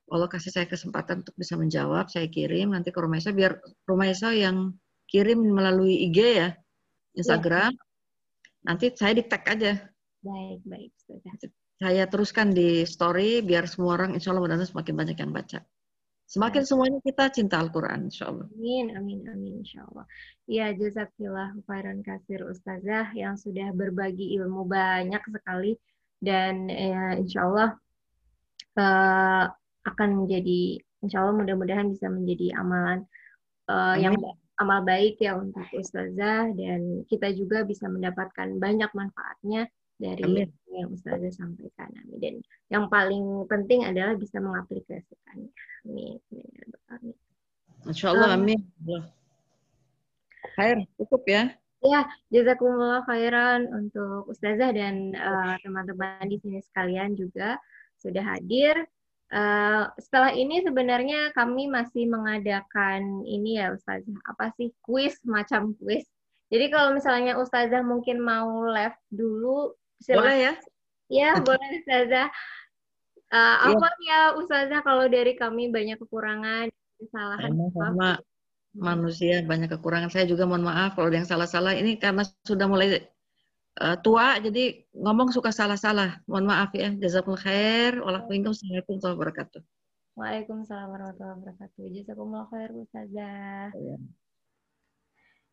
Allah kasih saya kesempatan untuk bisa menjawab, saya kirim nanti ke Rumaisa, biar Rumaisa yang kirim melalui IG ya, Instagram. Ya. Nanti saya di tag aja. Baik, baik. Sudah. Saya teruskan di story, biar semua orang insya Allah mudah semakin banyak yang baca. Semakin semuanya kita cinta Al-Quran, insya Allah. Amin, amin, amin, insya Allah. Ya, jazakillah khairan kasir Ustazah yang sudah berbagi ilmu banyak sekali. Dan ya, insya Allah uh, akan menjadi, insya Allah mudah-mudahan bisa menjadi amalan uh, yang amal baik ya untuk Ustazah. Dan kita juga bisa mendapatkan banyak manfaatnya dari Amin. yang Ustazah sampaikan. Amin. Dan yang paling penting adalah bisa mengaplikasikannya. Amin. Amin. Masya Allah, um, amin. Khair, cukup ya. Ya, jazakumullah khairan untuk Ustazah dan eh, teman-teman uh, di sini sekalian juga sudah hadir. Uh, setelah ini sebenarnya kami masih mengadakan ini ya Ustazah, apa sih kuis macam kuis. Jadi kalau misalnya Ustazah mungkin mau live dulu boleh ya? Ya, boleh Ustazah. Uh, apa ya Ustazah kalau dari kami banyak kekurangan, kesalahan. Sama, manusia banyak kekurangan. Saya juga mohon maaf kalau ada yang salah-salah. Ini karena sudah mulai uh, tua, jadi ngomong suka salah-salah. Mohon maaf ya. Jazakumullah khair. Waalaikumsalam warahmatullahi wabarakatuh. Waalaikumsalam warahmatullahi wabarakatuh. Jazakumullah khair Ustazah. Ya.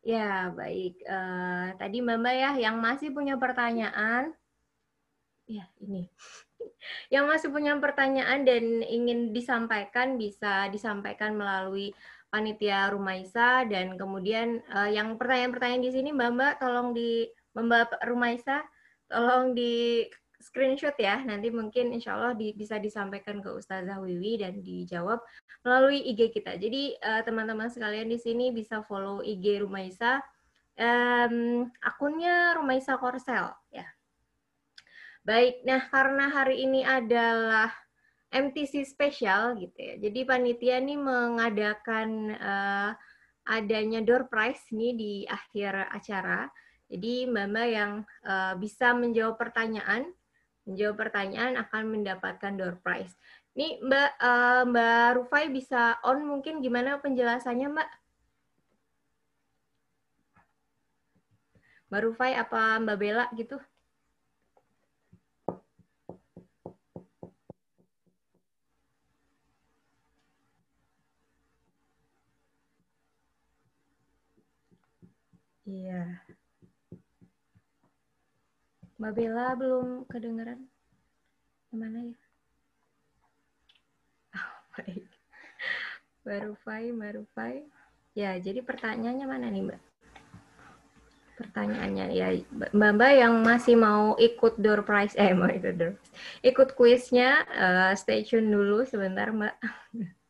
Ya, baik. Uh, tadi Mbak Mbak ya, yang masih punya pertanyaan, ya ini, (laughs) yang masih punya pertanyaan dan ingin disampaikan bisa disampaikan melalui panitia Rumaisa dan kemudian uh, yang pertanyaan-pertanyaan di sini Mbak Mbak tolong di Mbak Rumaisa tolong di screenshot ya. Nanti mungkin insya Allah di, bisa disampaikan ke Ustazah Wiwi dan dijawab melalui IG kita. Jadi eh, teman-teman uh, sekalian di sini bisa follow IG Rumaisa. Um, akunnya Rumaisa Korsel ya. Baik, nah karena hari ini adalah MTC spesial gitu ya. Jadi panitia ini mengadakan uh, adanya door prize nih di akhir acara. Jadi mbak-mbak yang uh, bisa menjawab pertanyaan menjawab pertanyaan akan mendapatkan door prize. Nih Mbak uh, Mbak Rufai bisa on mungkin gimana penjelasannya Mbak? Mbak Rufai apa Mbak Bella gitu? Iya. Mbak Bella belum kedengeran. Ke mana ya? (laughs) Oh, baik. Mbak Rufai, Mbak Rufai. Ya, jadi pertanyaannya mana nih, Mbak? Pertanyaannya ya, Mbak-mbak yang masih mau ikut door prize, eh mau ikut door. Ikut kuisnya, uh, stay tune dulu sebentar, Mbak. (laughs)